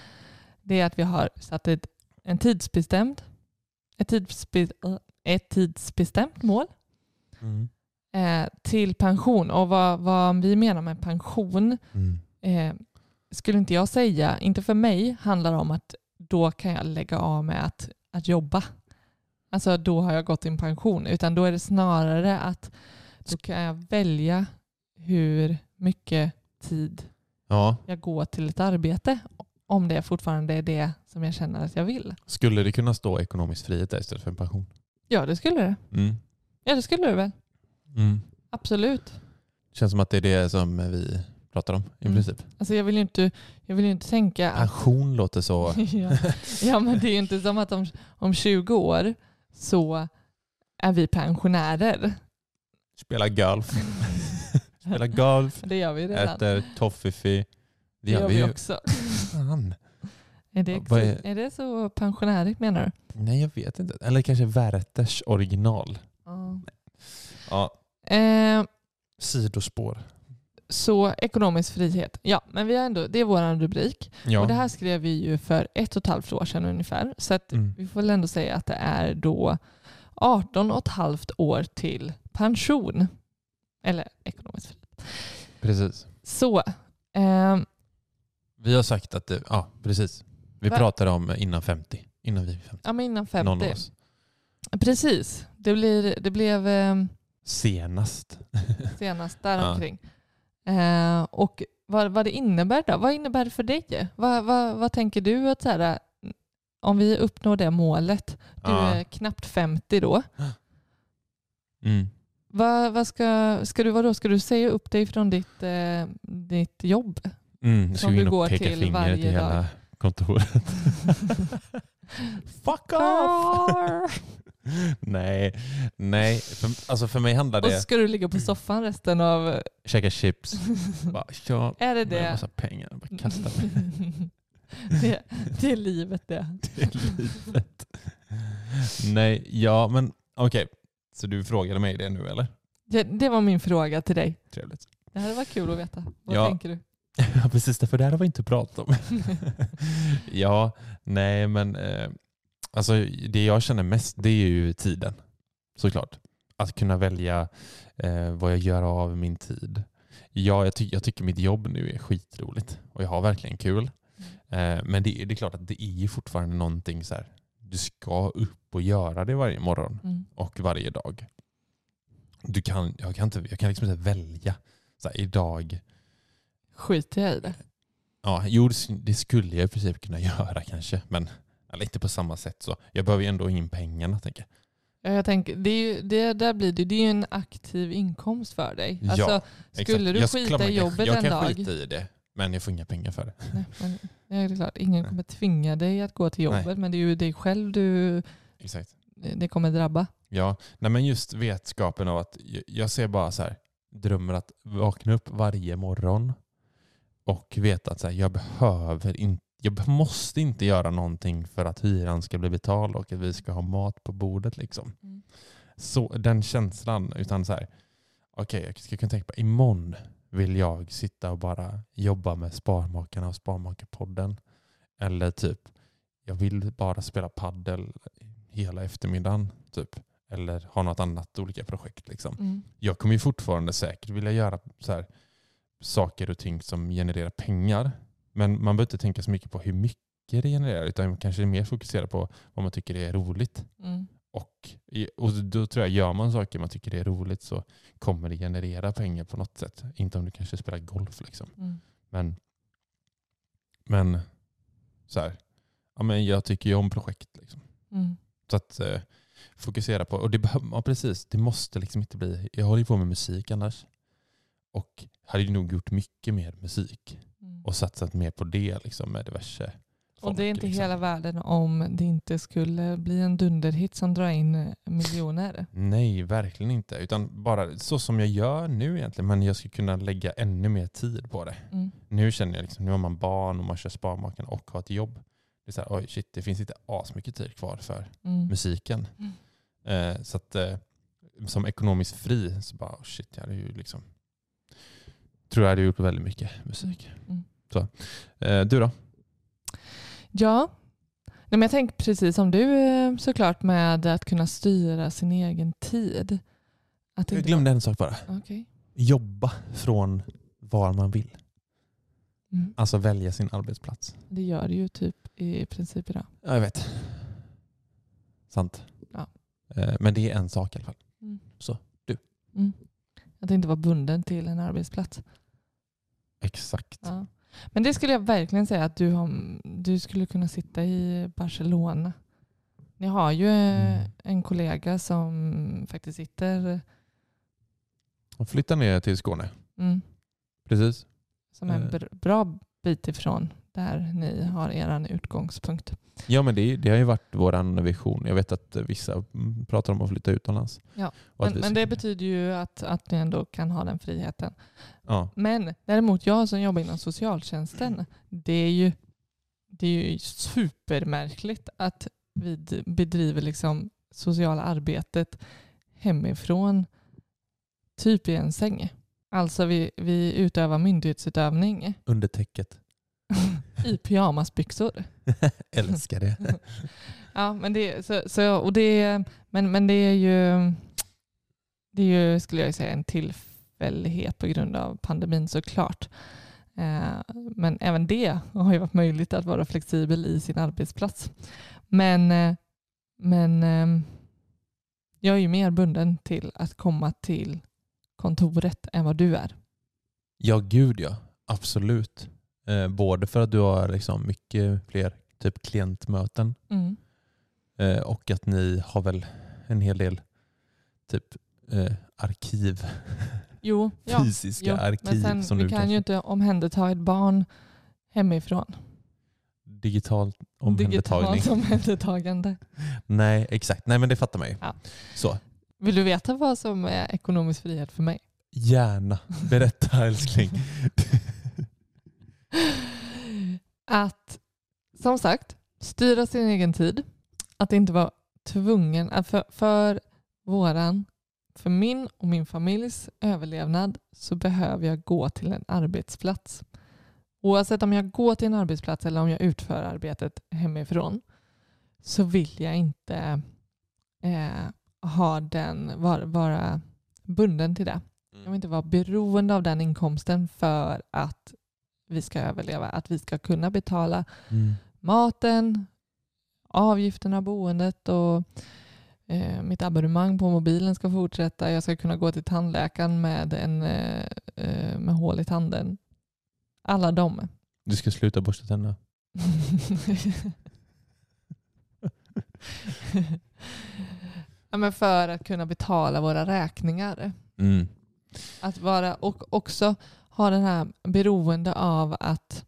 Det är att vi har satt ett, en tidsbestämd, ett, tidsbe, äh, ett tidsbestämt mål
Mm.
eh, till pension. Och vad, vad vi menar med pension
Mm.
eh, skulle inte jag säga, inte för mig, handlar om att då kan jag lägga av med att, att jobba. Alltså då har jag gått i pension. Utan då är det snarare att då kan jag välja hur mycket tid
Ja,
jag går till ett arbete. Om det fortfarande är det som jag känner att jag vill.
skulle det kunna stå ekonomisk frihet där istället för en pension?
Ja, det skulle det.
Mm.
Ja, det skulle det väl.
Mm.
Absolut.
Känns som att det är det som vi pratar om i
Mm.
princip.
Alltså jag vill ju inte, jag vill inte tänka att
Pension låter så...
ja. ja, men det är ju inte som att om, om 20 år så är vi pensionärer.
Spela golf. Spela golf.
Det gör vi redan.
Äter toffifee.
det gör vi också.
Fan.
Är det,
vad är-
är det så pensionärigt menar du?
Nej, jag vet inte. Eller kanske Werthers original.
Ja.
Ja.
Eh,
Sidospår.
så ekonomisk frihet. Ja, men vi har ändå, det är vår rubrik.
Ja.
Och det här skrev vi ju för ett och ett halvt år sedan ungefär. Så
Mm.
vi får väl ändå säga att det är då 18 och ett halvt år till pension. Eller ekonomisk frihet.
Precis.
Så, ehm,
Vi har sagt att det, ja precis. Vi
Va?
pratade om innan 50. Innan vi är 50.
Ja, men innan
Någon av
50.
oss.
Precis. Det, blir, det blev eh,
Senast.
senast däromkring. Eh, och vad, vad det innebär då? Vad innebär det för dig? Vad, vad, vad tänker du att så här, om vi uppnår det målet, du
Ja.
är knappt 50 då,
Mm.
vad, vad ska, ska, du, vadå, ska du säga upp dig från ditt, eh, ditt jobb?
Mm. Jag
Som du går
och
till varje
till
dag.
kontoret. Fuck off! nej, nej. För, alltså för mig handlar
Och
det
så ska du ligga på soffan resten av...
käka chips. Bara, ja,
Är det
med en
det?
massa pengar. Bara kasta mig.
det? Det är livet det.
Det är livet. Nej, ja men okej. Så du frågade mig det nu eller?
det. Det var min fråga till dig.
Trevligt.
Det här var kul att veta. Vad
Ja.
tänker du?
Ja precis, för det här har vi inte pratat om. ja, nej men eh, alltså det jag känner mest det är ju tiden. Såklart. Att kunna välja eh, vad jag gör av min tid. Ja, jag, ty jag tycker mitt jobb nu är skitroligt och jag har verkligen kul. Eh, men det, är- det är klart att det är ju fortfarande någonting så här. Du ska upp och göra det varje morgon
Mm.
och varje dag. Du kan, jag, kan inte, jag kan liksom inte välja. Så här, idag
Skiter jag i det?
Ja, jo, det- skulle jag i princip kunna göra kanske. Men eller inte på samma sätt. så. Jag behöver ju ändå in pengarna. Tänker jag.
Ja, Jag tänker, det, är ju, det, där blir det, det är ju en aktiv inkomst för dig.
Ja,
Alltså,
Exakt.
skulle du
Jag-
skita
man
i
kan-
jobbet
Jag
en
kan
dag,
skita i det, men jag får inga pengar för det.
nej, men, ja, det är klart, ingen kommer tvinga dig att gå till jobbet,
Nej.
men det är ju dig själv du,
Exakt.
det kommer drabba.
Ja, nej, men just vetskapen av att jag, ser bara så här, drömmer att vakna upp varje morgon och veta att så här, jag behöver inte jag måste inte göra någonting för att hyran ska bli betald och att vi ska ha mat på bordet. Liksom.
Mm.
så, den känslan. Utan så här, okej, jag ska kunna tänka på imorgon vill jag sitta och bara jobba med Sparmakarna och Sparmakarpodden. Eller typ, jag vill bara spela paddel hela eftermiddagen. Typ. Eller ha något annat olika projekt. Liksom.
Mm.
Jag kommer ju fortfarande säkert vilja göra så här, saker och ting som genererar pengar. Men man behöver inte tänka så mycket på hur mycket det genererar. Utan man kanske är mer fokuserad på vad man tycker är roligt.
Mm.
Och, och då tror jag, gör man saker man tycker är roligt så kommer det generera pengar på något sätt. Inte om du kanske spelar golf. Liksom.
Mm.
Men, men så här, ja, men jag tycker ju om projekt. Liksom.
Mm.
Så att eh, fokusera på, och det, behöver- ja, precis, det måste liksom inte bli, jag håller ju på med musik annars. Och hade ju nog gjort mycket mer musik
Mm.
och satsat mer på det liksom, med diverse
Och det är inte
liksom.
hela världen om det inte skulle bli en dunderhit som drar in eh, miljoner.
Nej, verkligen inte. Utan bara så som jag gör nu egentligen. Men jag skulle kunna lägga ännu mer tid på det.
Mm.
Nu känner jag liksom, nu har man barn och man kör Sparmakarna och har ett jobb. Det är så här, oj shit, det finns inte asmycket tid kvar för
Mm.
musiken.
Mm.
Eh, så att eh, som ekonomiskt fri så bara, oh shit, jag hade ju liksom tror jag hade gjort väldigt mycket musik.
Mm.
Så. Eh, du då?
Ja, Nej, men jag tänker precis som du eh, såklart med att kunna styra sin egen tid. Att
Jag glömde en sak bara.
Okej.
Jobba från var man vill.
Mm.
Alltså välja sin arbetsplats.
Det gör det ju typ i princip idag.
Ja, jag vet. Sant.
Ja.
Eh, Men det är en sak i alla fall.
Mm.
Så, du.
Mm. Att inte vara bunden till en arbetsplats.
Exakt.
Ja. Men det skulle jag verkligen säga att du, har, du skulle kunna sitta i Barcelona. Ni har ju
Mm.
en kollega som faktiskt sitter
Och flytta ner till Skåne.
mm,
Precis.
som en
Eh.
br- bra bit ifrån där ni har er utgångspunkt.
Ja men det, det har ju varit vår vision. Jag vet att vissa pratar om att flytta utomlands.
Ja, Men, men det betyder ju att, att ni ändå kan ha den friheten.
Ja.
Men däremot jag som jobbar inom socialtjänsten, det är ju, det är ju supermärkligt att vi bedriver liksom sociala arbetet hemifrån typ i en säng. Alltså vi, vi utövar myndighetsutövning
Under täcket.
i pyjamasbyxor.
Älskar det.
Ja, men det, så, så, och det, men, men det är ju, det är ju, skulle jag säga, en tillfällighet på grund av pandemin såklart. Eh, men även det har ju varit möjligt att vara flexibel i sin arbetsplats. Men, eh, men eh, jag är ju mer bunden till att komma till kontoret än vad du är.
Ja, gud ja. Absolut. Eh, både för att du har liksom mycket fler typ klientmöten
Mm.
eh, och att ni har väl en hel del typ eh, arkiv,
Jo, ja.
fysiska
Jo,
arkiv
men sen,
som
vi
du
kan
kanske
ju inte omhänderta ett barn hemifrån.
digitalt omhändertagning.
Digitalt omhändertagande.
Nej, exakt. Nej, men det fattar man ju.
Ja.
Så,
Vill du veta vad som är ekonomisk frihet för mig?
gärna. Berätta älskling.
Att, som sagt, styra sin egen tid. Att inte vara tvungen, att för, för våran, för min och min familjs överlevnad så behöver jag gå till en arbetsplats. Oavsett om jag går till en arbetsplats eller om jag utför arbetet hemifrån så vill jag inte eh, ha den, vara, vara bunden till det. Jag vill inte vara beroende av den inkomsten för att vi ska överleva. Att vi ska kunna betala
Mm.
maten, avgifterna, boendet och eh, mitt abonnemang på mobilen ska fortsätta. Jag ska kunna gå till tandläkaren med, en, eh, eh, med hål i tanden. Alla de.
Du ska sluta borsta tänderna.
ja, men för att kunna betala våra räkningar.
Mm.
Att vara, och också ha den här beroende av att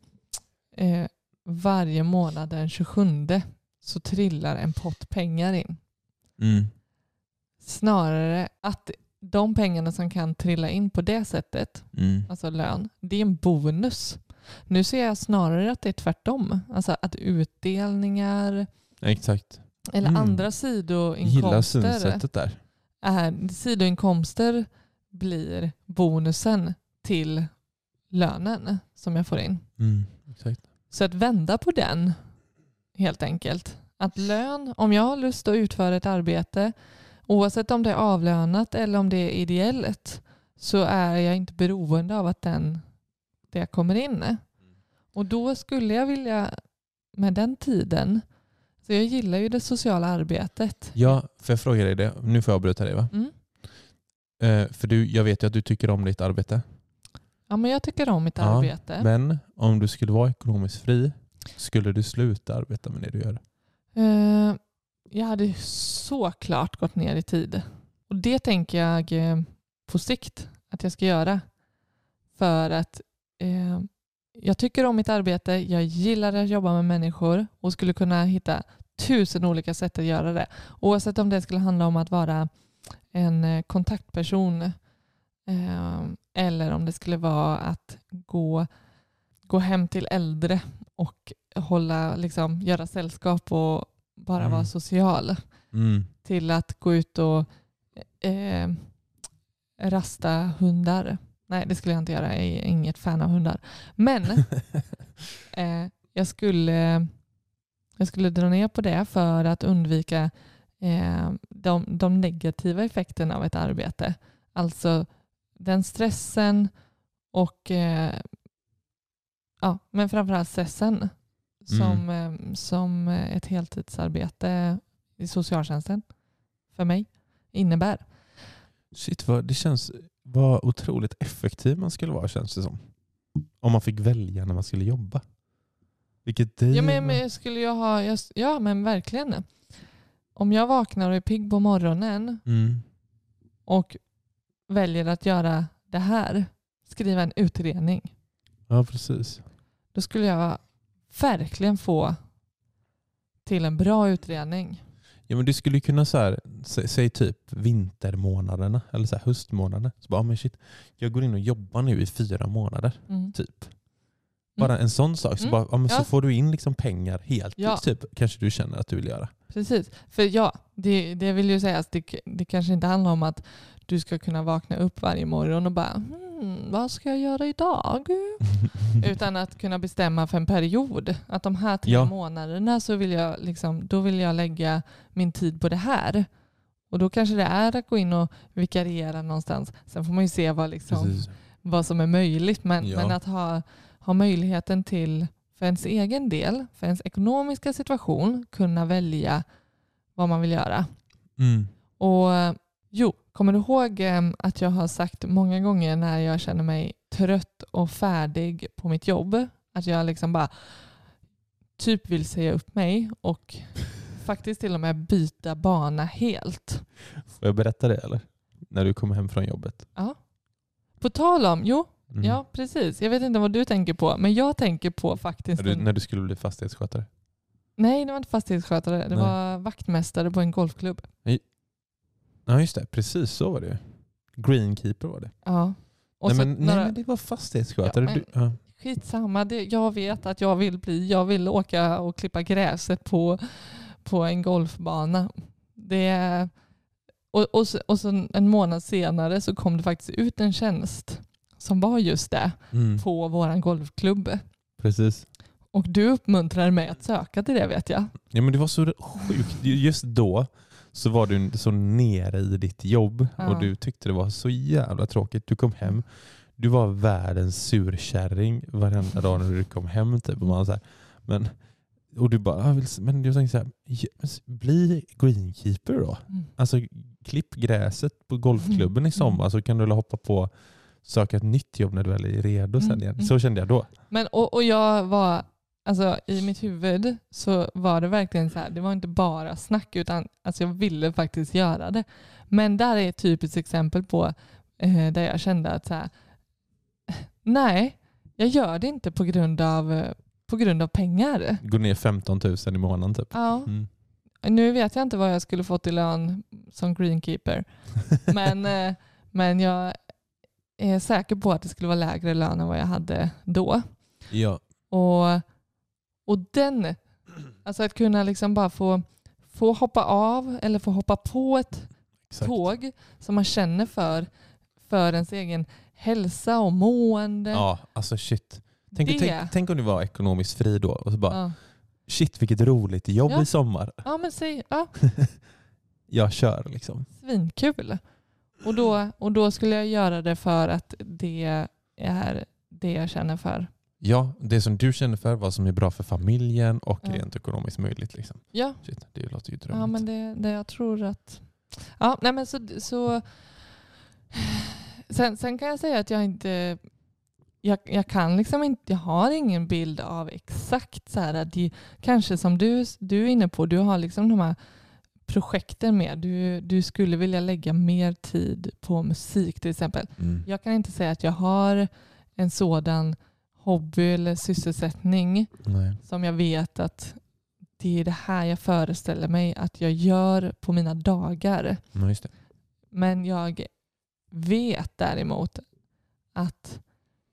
eh, varje månad den 27 så trillar en pott pengar in.
Mm.
Snarare att de pengarna som kan trilla in på det sättet,
Mm.
alltså lön, det är en bonus. Nu ser jag snarare att det är tvärtom. Alltså att utdelningar
Exakt.
eller
Mm.
andra sidoinkomster, är, sidoinkomster blir bonusen till lönen som jag får in.
Mm.
Så att vända på den helt enkelt. Att lön, om jag har lust att utföra ett arbete, oavsett om det är avlönat eller om det är ideellt, så är jag inte beroende av att den, det kommer in. Och då skulle jag vilja, med den tiden, så jag gillar ju det sociala arbetet.
Ja, för jag fråga dig det? Nu får jag avbryta dig va?
Mm.
Eh, för du, jag vet ju att du tycker om ditt arbete.
Ja, men jag tycker om mitt
Ja,
arbete.
Men om du skulle vara ekonomiskt fri, skulle du sluta arbeta med det du gör?
Eh, jag hade såklart gått ner i tid. Och det tänker jag eh, på sikt att jag ska göra. För att eh, jag tycker om mitt arbete, jag gillar att jobba med människor och skulle kunna hitta tusen olika sätt att göra det. Oavsett om det skulle handla om att vara en kontaktperson eller om det skulle vara att gå, gå hem till äldre och hålla, liksom, göra sällskap och bara
Mm.
vara social
Mm.
till att gå ut och eh, rasta hundar. Nej, det skulle jag inte göra. Jag är inget fan av hundar. Men eh, jag, skulle, jag skulle dra ner på det för att undvika eh, de, de negativa effekterna av ett arbete. Alltså den stressen och eh, ja, men framförallt stressen som, eh, som ett heltidsarbete i socialtjänsten för mig innebär.
Shit, vad, det känns vad otroligt effektiv man skulle vara känns det som. Om man fick välja när man skulle jobba. Vilket driv.
Ja men, men skulle jag ha, jag, ja men verkligen. Om jag vaknar och är pigg på morgonen
Mm.
och väljer att göra det här, skriva en utredning,
Ja, precis.
då skulle jag verkligen få till en bra utredning.
Ja, men du skulle kunna så här, sä, säg typ vintermånaderna eller så här höstmånader. Så bara, ah, men shit, jag går in och jobbar nu i fyra månader.
Mm.
Typ. Bara en sån sak. Så,
Mm.
bara, ah, men så
Ja.
får du in liksom pengar helt.
Ja.
Typ, kanske du känner att du vill göra.
Precis. För ja, det, det vill ju säga att det, det kanske inte handlar om att du ska kunna vakna upp varje morgon och bara hmm, vad ska jag göra idag? Utan att kunna bestämma för en period. Att de här tre
Ja.
månaderna så vill jag, liksom, då vill jag lägga min tid på det här. Och då kanske det är att gå in och vikariera någonstans. Sen får man ju se vad, liksom,
Precis.
vad som är möjligt. Men,
Ja.
men att ha, ha möjligheten till för ens egen del, för ens ekonomiska situation, kunna välja vad man vill göra.
Mm.
Och jo, kommer du ihåg eh, att jag har sagt många gånger när jag känner mig trött och färdig på mitt jobb, att jag liksom bara typ vill säga upp mig och faktiskt till och med byta bana helt.
Får jag berätta det eller? När du kommer hem från jobbet.
På tal om, jo,
Mm.
ja precis. Jag vet inte vad du tänker på, men jag tänker på faktiskt...
När, du,
en-
när du skulle bli fastighetsskötare.
Nej, det var inte fastighetsskötare. Det
Nej.
var vaktmästare på en golfklubb.
Ja just det, precis så var det. Greenkeeper var det.
Ja.
Nej men,
några,
nej men det var fastighetsskötare.
Ja, men-
du, ja.
Skitsamma, det, jag vet att jag vill bli. Jag vill åka och klippa gräset på, på en golfbana. Det, och, och, så, och så en månad senare så kom det faktiskt ut en tjänst som var just det
mm.
på vår golfklubb.
Precis.
Och du uppmuntrade mig att söka till det vet jag.
Ja men det var så sjukt. Just då så var du så nere i ditt jobb
Ja.
och du tyckte det var så jävla tråkigt. Du kom hem, du var världens surkärring varenda dag när du kom hem. Typ. Och, man så här, men, och du bara, "Jag vill, men jag tänkte så här, "Ja, men s- bli greenkeeper då.
Mm.
Alltså klipp gräset på golfklubben i
Mm.
sommar så kan du hoppa på söka ett nytt jobb när du väl är redo sen
Mm,
igen.
mm.
Så kände jag då.
Men, och, och jag var, alltså i mitt huvud så var det verkligen så här, det var inte bara snack utan alltså jag ville faktiskt göra det. Men där är ett typiskt exempel på eh, där jag kände att så här, nej, jag gör det inte på grund av, eh, på grund av pengar.
Gå ner 15 000 i månaden typ.
Ja,
Mm.
nu vet jag inte vad jag skulle fått i lön som greenkeeper. Men, eh, men jag är säker på att det skulle vara lägre lön än vad jag hade då.
Ja.
Och, och den, alltså att kunna liksom bara få, få hoppa av eller få hoppa på ett
Exakt.
tåg som man känner för, för ens egen hälsa och mående.
Ja, alltså shit. Tänk, tänk, tänk om du var ekonomiskt fri då och så bara
Ja.
shit vilket roligt jobb
Ja.
i sommar.
ja men säg, ja,
Jag kör liksom.
svinkul. Och då, och då skulle jag göra det för att det är det jag känner för.
Ja, det som du känner för, vad som är bra för familjen och
Ja.
rent ekonomiskt möjligt. Liksom.
Ja,
Shit, det låter ju drömmigt.
ja men det, det jag tror att... Ja, nej men så, så sen, sen kan jag säga att jag inte... Jag, jag kan liksom inte, jag har ingen bild av exakt så här att det, kanske som du, du är inne på, du har liksom de här projekten med. Du, du skulle vilja lägga mer tid på musik till exempel.
Mm.
Jag kan inte säga att jag har en sådan hobby eller sysselsättning
Nej.
som jag vet att det är det här jag föreställer mig att jag gör på mina dagar.
Ja.
Men jag vet däremot att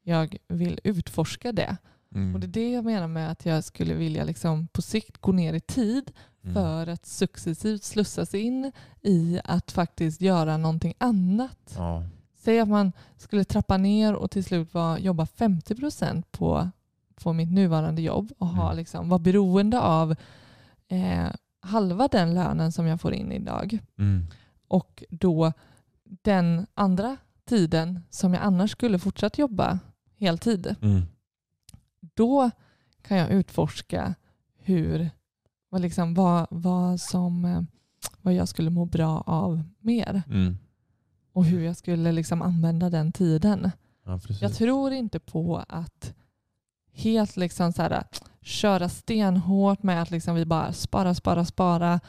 jag vill utforska det.
Mm.
Och det är det jag menar med att jag skulle vilja liksom på sikt gå ner i tid
Mm.
för att successivt slussas in i att faktiskt göra någonting annat.
Ja.
Säg att man skulle trappa ner och till slut var, jobba 50% på, på mitt nuvarande jobb och ha,
Mm.
liksom, vara beroende av eh, halva den lönen som jag får in idag.
Mm.
Och då den andra tiden som jag annars skulle fortsatt jobba heltid.
Mm.
Då kan jag utforska hur, vad, liksom, vad, vad, som, eh, vad jag skulle må bra av mer
Mm.
och hur jag skulle liksom använda den tiden.
Ja.
Jag tror inte på att helt liksom så här, köra stenhårt med att liksom vi bara spara, spara, spara,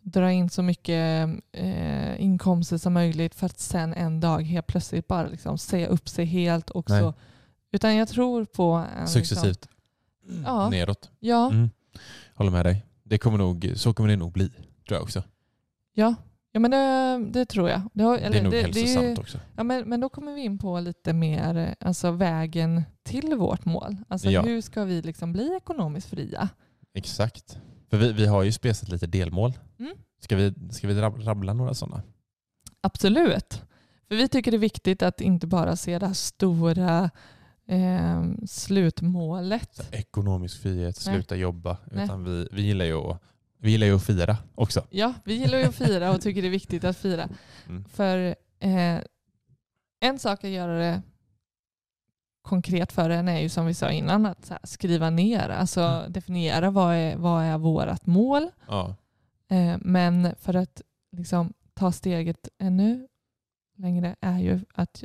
dra in så mycket eh, inkomster som möjligt för att sen en dag helt plötsligt bara liksom säga upp sig helt. Och
Nej.
så. Utan jag tror på en,
Successivt
Liksom, ja,
neråt.
ja,
Mm. Håller med dig. Det kommer nog, så kommer det nog bli, tror jag också.
ja. Ja men det, det tror jag. Det, har, eller,
det är nog
det,
hälsosamt
det,
också.
ja, men, men då kommer vi in på lite mer alltså vägen till vårt mål. Alltså
Ja.
hur ska vi liksom bli ekonomiskt fria?
Exakt. För vi, vi har ju spesat lite delmål.
Mm.
Ska vi, ska vi rab- rabbla några sådana?
Absolut. För vi tycker det är viktigt att inte bara se det här stora eh, slutmålet.
Ekonomisk frihet,
Nej.
sluta jobba.
Nej.
Utan vi, vi, gillar ju att, vi gillar ju att fira också.
Ja, vi gillar ju att fira och tycker det är viktigt att fira.
Mm.
För eh, en sak att göra det konkret för en är ju som vi sa innan att skriva ner, alltså
Mm.
definiera vad är, vad är vårt mål.
Ja.
Eh, men för att liksom, ta steget ännu längre är ju att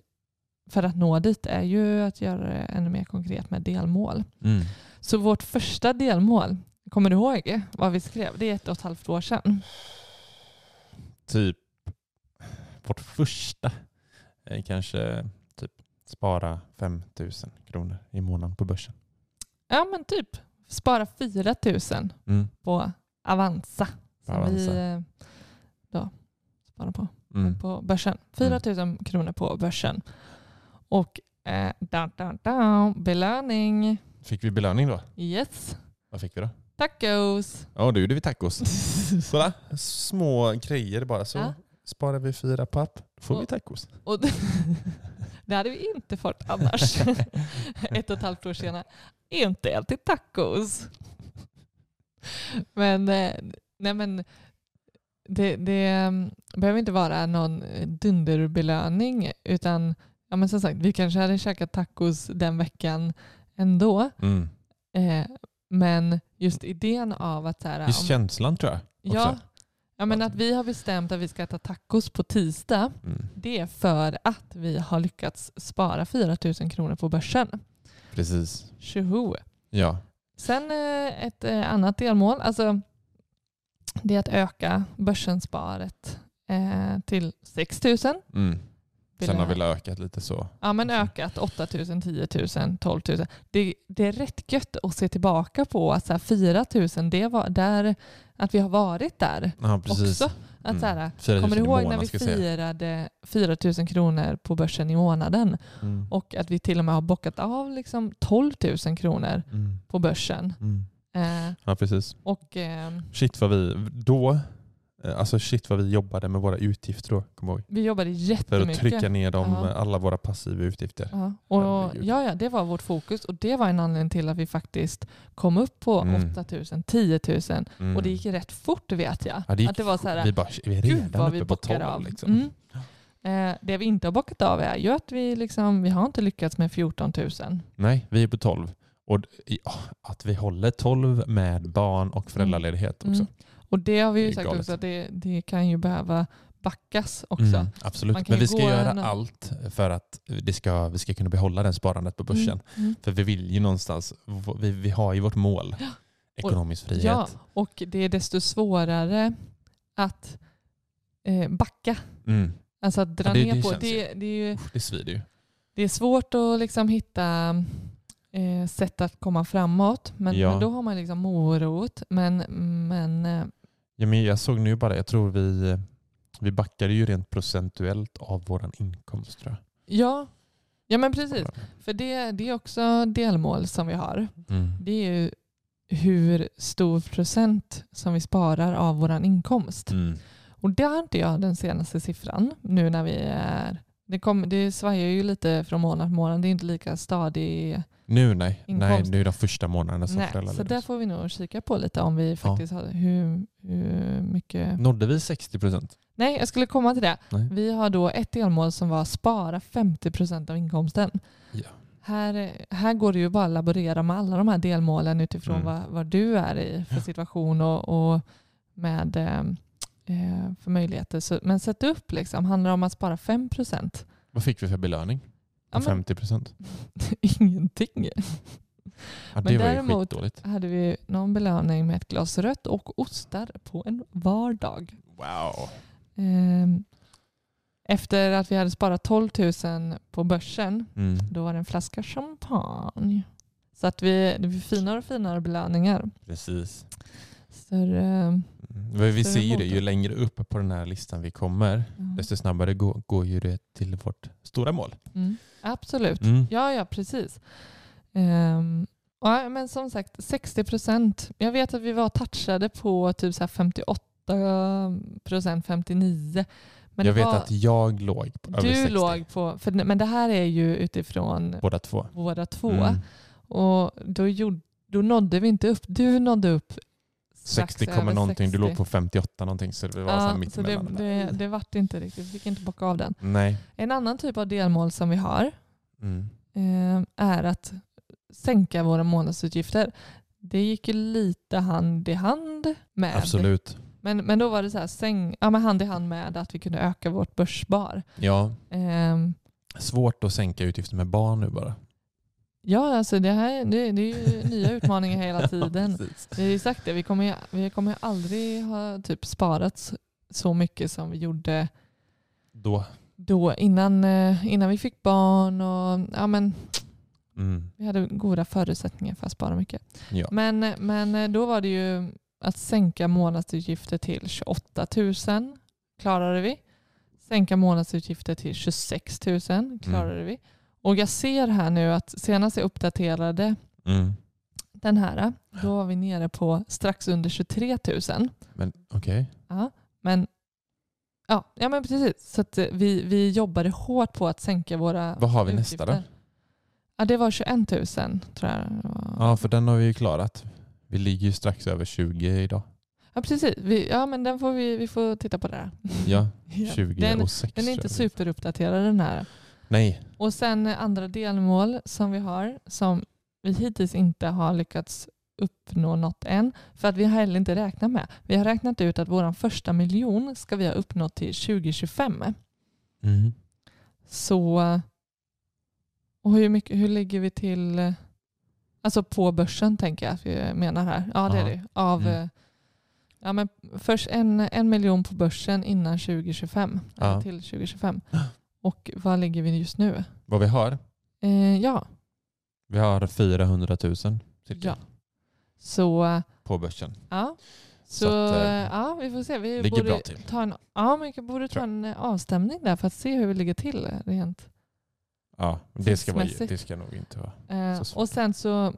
för att nå dit är ju att göra det ännu mer konkret med delmål.
Mm.
Så vårt första delmål, kommer du ihåg vad vi skrev? Det är ett och ett halvt år sedan.
Typ vårt första är kanske typ spara 5 000 kronor i månaden på börsen.
Ja men typ spara 4 000
Mm.
på Avanza. Som vi
Avanza.
eh, då sparar på,
Mm.
på börsen. 4 000 kronor på börsen. Och eh, da, da, da, belöning.
Fick vi belöning då?
Yes.
Vad fick vi då?
Tacos.
Ja, då gjorde vi tacos. Kolla, små grejer bara. Så
Ja.
sparar vi fyra papp, får vi
Och-
tacos.
Och det, det hade vi inte fått annars. Ett och ett halvt år senare. Inte alltid tacos. Men, eh, nej men det, det mm, behöver inte vara någon dunderbelöning utan ja men som sagt, vi kanske hade käkat tacos den veckan ändå.
Mm.
Eh, men just idén av att så här,
Just
om-
känslan tror jag.
ja,
också.
ja, men att vi har bestämt att vi ska äta tacos på tisdag
Mm.
det är för att vi har lyckats spara 4 000 kronor på börsen.
Precis.
Tjoho!
Ja.
Sen eh, ett eh, annat delmål, alltså det är att öka börsensparet eh, till 6 000.
Mm. Sen har vi ökat lite så.
Ja men ökat 8 000, 10 000, 12 000. Det, det är rätt gött att se tillbaka på att så här, 4 000, det var där, att vi har varit där
Ja, precis.
också. Att, så här,
4 000
kommer du ihåg när vi firade 4 000 kronor på börsen i månaden?
Mm.
Och att vi till och med har bockat av liksom 12 000 kronor
Mm.
på börsen.
Mm.
Eh,
Ja, precis.
och eh,
Shit vad vi då, alltså shit vad vi jobbade med våra utgifter då, jag ihåg.
vi jobbade
För
jättemycket.
att trycka ner dem,
Ja.
alla våra passiva utgifter.
Ja, och, ja, ja, det var vårt fokus och det var en anledning till att vi faktiskt kom upp på
Mm.
8 000, 10 000
Mm.
och det gick rätt fort vet jag.
ja, det
att det var så här,
vi, bara, vi är
Gud
redan
vi
uppe på
bockar
12.
av.
Liksom.
Mm. Eh, det vi inte har bockat av är ju att vi, liksom, vi har inte lyckats med 14 000.
Nej, vi är på 12. Och ja, att vi håller 12 med barn och föräldraledighet också.
Och det har vi ju sagt
galet.
också det, det kan ju behöva backas också.
Mm, absolut, men vi ska göra
en-
allt för att det ska, vi ska kunna behålla det sparandet på börsen.
Mm, mm.
För vi vill ju någonstans, vi, vi har ju vårt mål, ekonomisk frihet.
Ja, och det är desto svårare att eh, backa.
Mm.
Alltså att dra
Ja, det-
ner
det
på. Det, det, är ju,
Det svider ju.
det är svårt att liksom hitta eh, sätt att komma framåt. Men,
Ja.
men då har man liksom morot. Men, men eh,
Ja, men jag såg nu bara, jag tror vi, vi backade ju rent procentuellt av vår inkomst tror jag.
ja, ja men precis. För det, det är också delmål som vi har.
Mm.
Det är ju hur stor procent som vi sparar av vår inkomst.
Mm.
Och där har inte jag den senaste siffran nu när vi är... Det, kom, det svajar ju lite från månad till månad. Det är inte lika stadig.
Nu nej. Nej,
Inkomst.
nu är de första månaderna som
Nej,
föräldrar
så där får vi nog kika på lite om vi faktiskt har hur, hur mycket...
Nådde vi 60 procent?
Nej, jag skulle komma till det.
Nej.
Vi har då ett delmål som var spara 50 procent av inkomsten.
Ja.
Här, här går det ju bara att laborera med alla de här delmålen utifrån
Mm.
vad, vad du är i för
Ja.
situation och, och med eh, eh, för möjligheter. Så, men sätt upp liksom, handlar det om att spara 5 procent?
Vad fick vi för belöning?
Ja, men-
50 procent?
Ingenting.
Ja,
Men
det var ju
däremot-. Hade vi någon belöning med ett glas rött och ostar på en vardag.
Wow.
Ehm, Efter att vi hade sparat 12 000 på börsen,
Mm.
då var det en flaska champagne. Så att vi, det blir finare och finare belöningar.
Precis.
Ehm,
Mm. Men Vi ser ju det, ju längre upp på den här listan vi kommer,
ja.
desto snabbare går, går ju det till vårt stora mål.
mm, absolut.
Mm.
Ja, ja, precis. Ehm, ja, men som sagt, 60 procent. Jag vet att vi var touchade på typ så här 58 procent, 59. Men
jag vet
var,
att jag låg på över
du
60.
låg på, för, men det här är ju utifrån
Båda två.
båda två.
Mm.
Och då, gjorde, då nådde vi inte upp. Du nådde upp
60 kommer
över
någonting, du låg
60.
på 58 någonting så det var så
Ja,
mitt
så det, det, det vart inte riktigt, vi fick inte bocka av den.
Nej.
En annan typ av delmål som vi har
Mm.
eh, här att sänka våra månadsutgifter. Det gick ju lite hand i hand med.
Absolut.
Men, men då var det så här, säng, ja, men hand i hand med att vi kunde öka vårt börsspar.
Ja,
Ehm,
svårt att sänka utgifter med barn nu bara.
Ja, alltså det, här, det, det är ju nya utmaningar hela tiden. Vi har ju sagt det, vi kommer ju, vi kommer ju aldrig ha typ sparat så- mycket som vi gjorde
Då.
då innan, eh, innan vi fick barn. Och, ja, men,
Mm.
vi hade goda förutsättningar för att spara mycket.
Ja.
Men, men eh, då var det ju att sänka månadsutgifter till 28 000 klarade vi. Sänka månadsutgifter till 26 000 klarade vi. Och jag ser här nu att senast jag uppdaterade
Mm.
den här, då var vi nere på strax under 23 000.
Men okej.
Ja, men, ja, ja, men precis. Så eh, vi, vi jobbade hårt på att sänka våra
Vad har vi nästa då?
utgifter. Ja, det var 21 000 tror jag.
Ja, för den har vi ju klarat. Vi ligger ju strax över 20 idag.
Ja, precis. Vi, ja, men den får vi, vi får titta på det där.
Ja,
Ja.
20
Den,
och 6.
den är inte superuppdaterad den här.
Nej,
Och sen andra delmål som vi har som vi hittills inte har lyckats uppnå något än. För att vi har heller inte räknat med. Vi har räknat ut att vår första miljon ska vi ha uppnått till 2025.
mm.
Så och hur, mycket, hur ligger vi till alltså på börsen tänker jag att vi menar här. Ja det är
Ja.
det. Av,
Mm.
ja, men först en, en miljon på börsen innan 2025.
Ja.
Till 2025. Och vad ligger vi just nu?
vad vi har?
Eh, ja,
Vi har 400 000 cirka
ja. Så
på börsen.
ja. Så,
Så att, eh,
ja, vi får se. Vi borde. Ta en, ja, men vi borde ta en eh, avstämning där för att se hur vi ligger till rent.
Ja, det ska, vara, det ska nog inte vara.
Eh,
Så svårt.
och sen så,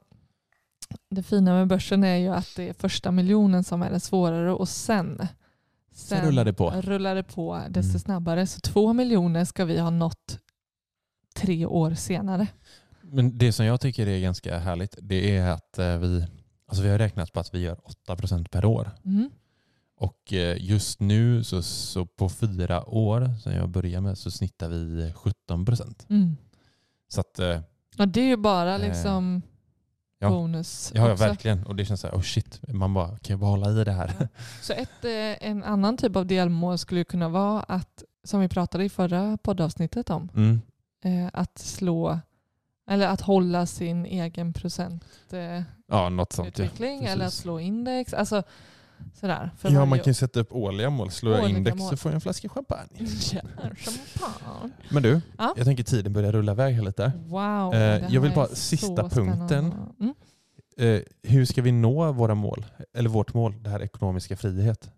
det fina med börsen är ju att det är första miljonen som är det svårare och sen,
Sen rullar det på.
rullar det på desto
Mm.
snabbare. Så två miljoner ska vi ha nått tre år senare.
Men det som jag tycker är ganska härligt, det är att eh, vi, alltså vi har räknat på att vi gör 8% per år.
Mm.
Och eh, just nu så, så på fyra år som jag börjar med så snittar vi 17%.
Mm.
Så att, eh,
Och det är ju bara
Eh,
liksom
ja.
bonus.
ja, ja verkligen. Och det känns så här, oh shit, man bara kan jag bara hålla i det här.
Så ett, eh, en annan typ av delmål skulle kunna vara att, som vi pratade i förra poddavsnittet om,
Mm.
eh, att slå eller att hålla sin egen procentutveckling eh,
Ja. Ja,
eller att slå index. Alltså, sådär.
Ja
varje-
man kan ju sätta upp årliga mål. Slår jag
Årliga
index
mål.
så får jag en flaska champagne.
Ja, champagne.
Men du,
Ja.
jag tänker tiden börjar rulla iväg här lite.
Wow.
Eh, jag vill bara- sista punkten.
Mm.
Eh, hur ska vi nå våra mål? Eller vårt mål, det här ekonomiska frihet.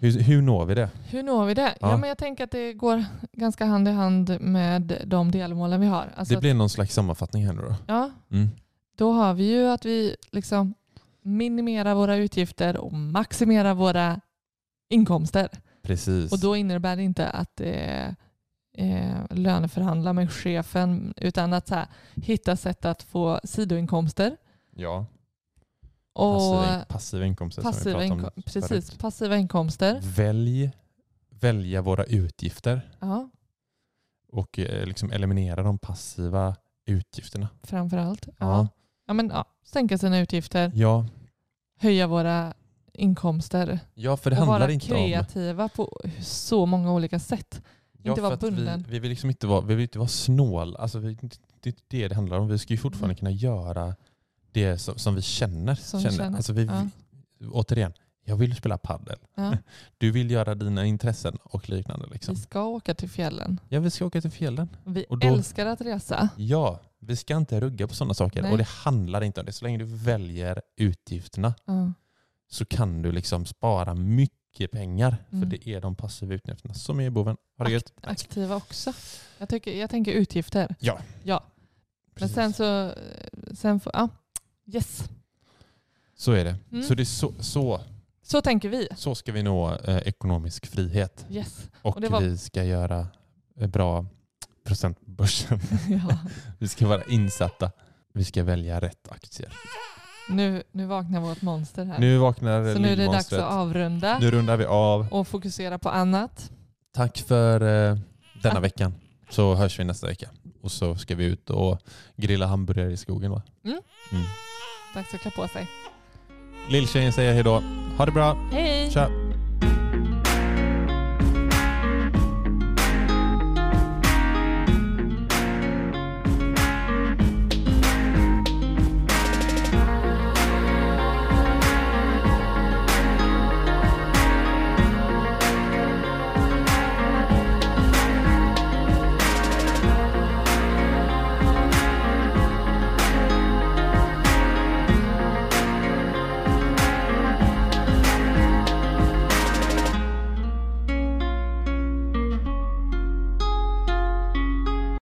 Hur, hur når vi det?
Hur når vi det? Ja.
Ja.
men jag tänker att det går ganska hand i hand med de delmålen vi har. Alltså
det blir någon slags sammanfattning här nu då.
ja,
Mm.
då har vi ju att vi liksom minimerar våra utgifter och maximerar våra inkomster.
Precis.
Och då innebär det inte att eh, eh, löneförhandla med chefen utan att så här, hitta sätt att få sidoinkomster.
ja,
Och
passiva, passiva inkomster som
passiva,
vi pratade om
precis,
förut.
passiva inkomster.
Välj, välja våra utgifter
Ja,
och eh, liksom eliminera de passiva utgifterna.
framför allt. Ja.
Ja.
Ja, men, ja, sänka sina utgifter,
Ja,
höja våra inkomster
ja för det
och
handlar
vara
inte om...
kreativa på så många olika sätt.
Ja,
inte
för
vara
att vi,
bunden.
vi vill liksom inte vara, vi vill inte vara snål. Alltså, vi, det är inte det det handlar om. Vi ska ju fortfarande
Mm.
kunna göra det som, som vi känner.
Som vi
känner. Alltså, vi,
ja.
vi, återigen, jag vill spela paddel.
Ja.
Du vill göra dina intressen och liknande. Liksom.
Vi ska åka till fjällen.
Ja, vi ska åka till fjällen.
Vi
då-
älskar att resa.
Ja, vi ska inte rugga på sådana saker.
Nej.
Och det handlar inte om det. Så länge du väljer utgifterna
Ja.
så kan du liksom spara mycket pengar.
Mm.
För det är de passiva utgifterna som är boven. Ha det gött.
Aktiva också. Jag, tycker, jag tänker utgifter.
Ja.
ja. Men
Precis.
sen så... Sen får, ja. Yes.
Så är det.
Mm.
Så, det är så, så,
Så tänker vi.
så ska vi nå eh, ekonomisk frihet.
Yes.
Och,
Och var-
vi ska göra eh, bra procent på börsen.
ja.
vi ska vara insatta. Vi ska välja rätt aktier.
nu, nu vaknar vårt monster här.
Nu vaknar
så nu är det dags att avrunda
Nu rundar vi av.
och fokusera på annat.
Tack för eh, denna
Ja.
veckan. Så hörs vi nästa vecka. och så ska vi ut och grilla hamburgare i skogen va?
Mm.
Mm.
Dags att klä på sig.
Lilltjejen säger hej då. Ha det bra.
Hej!
Tja!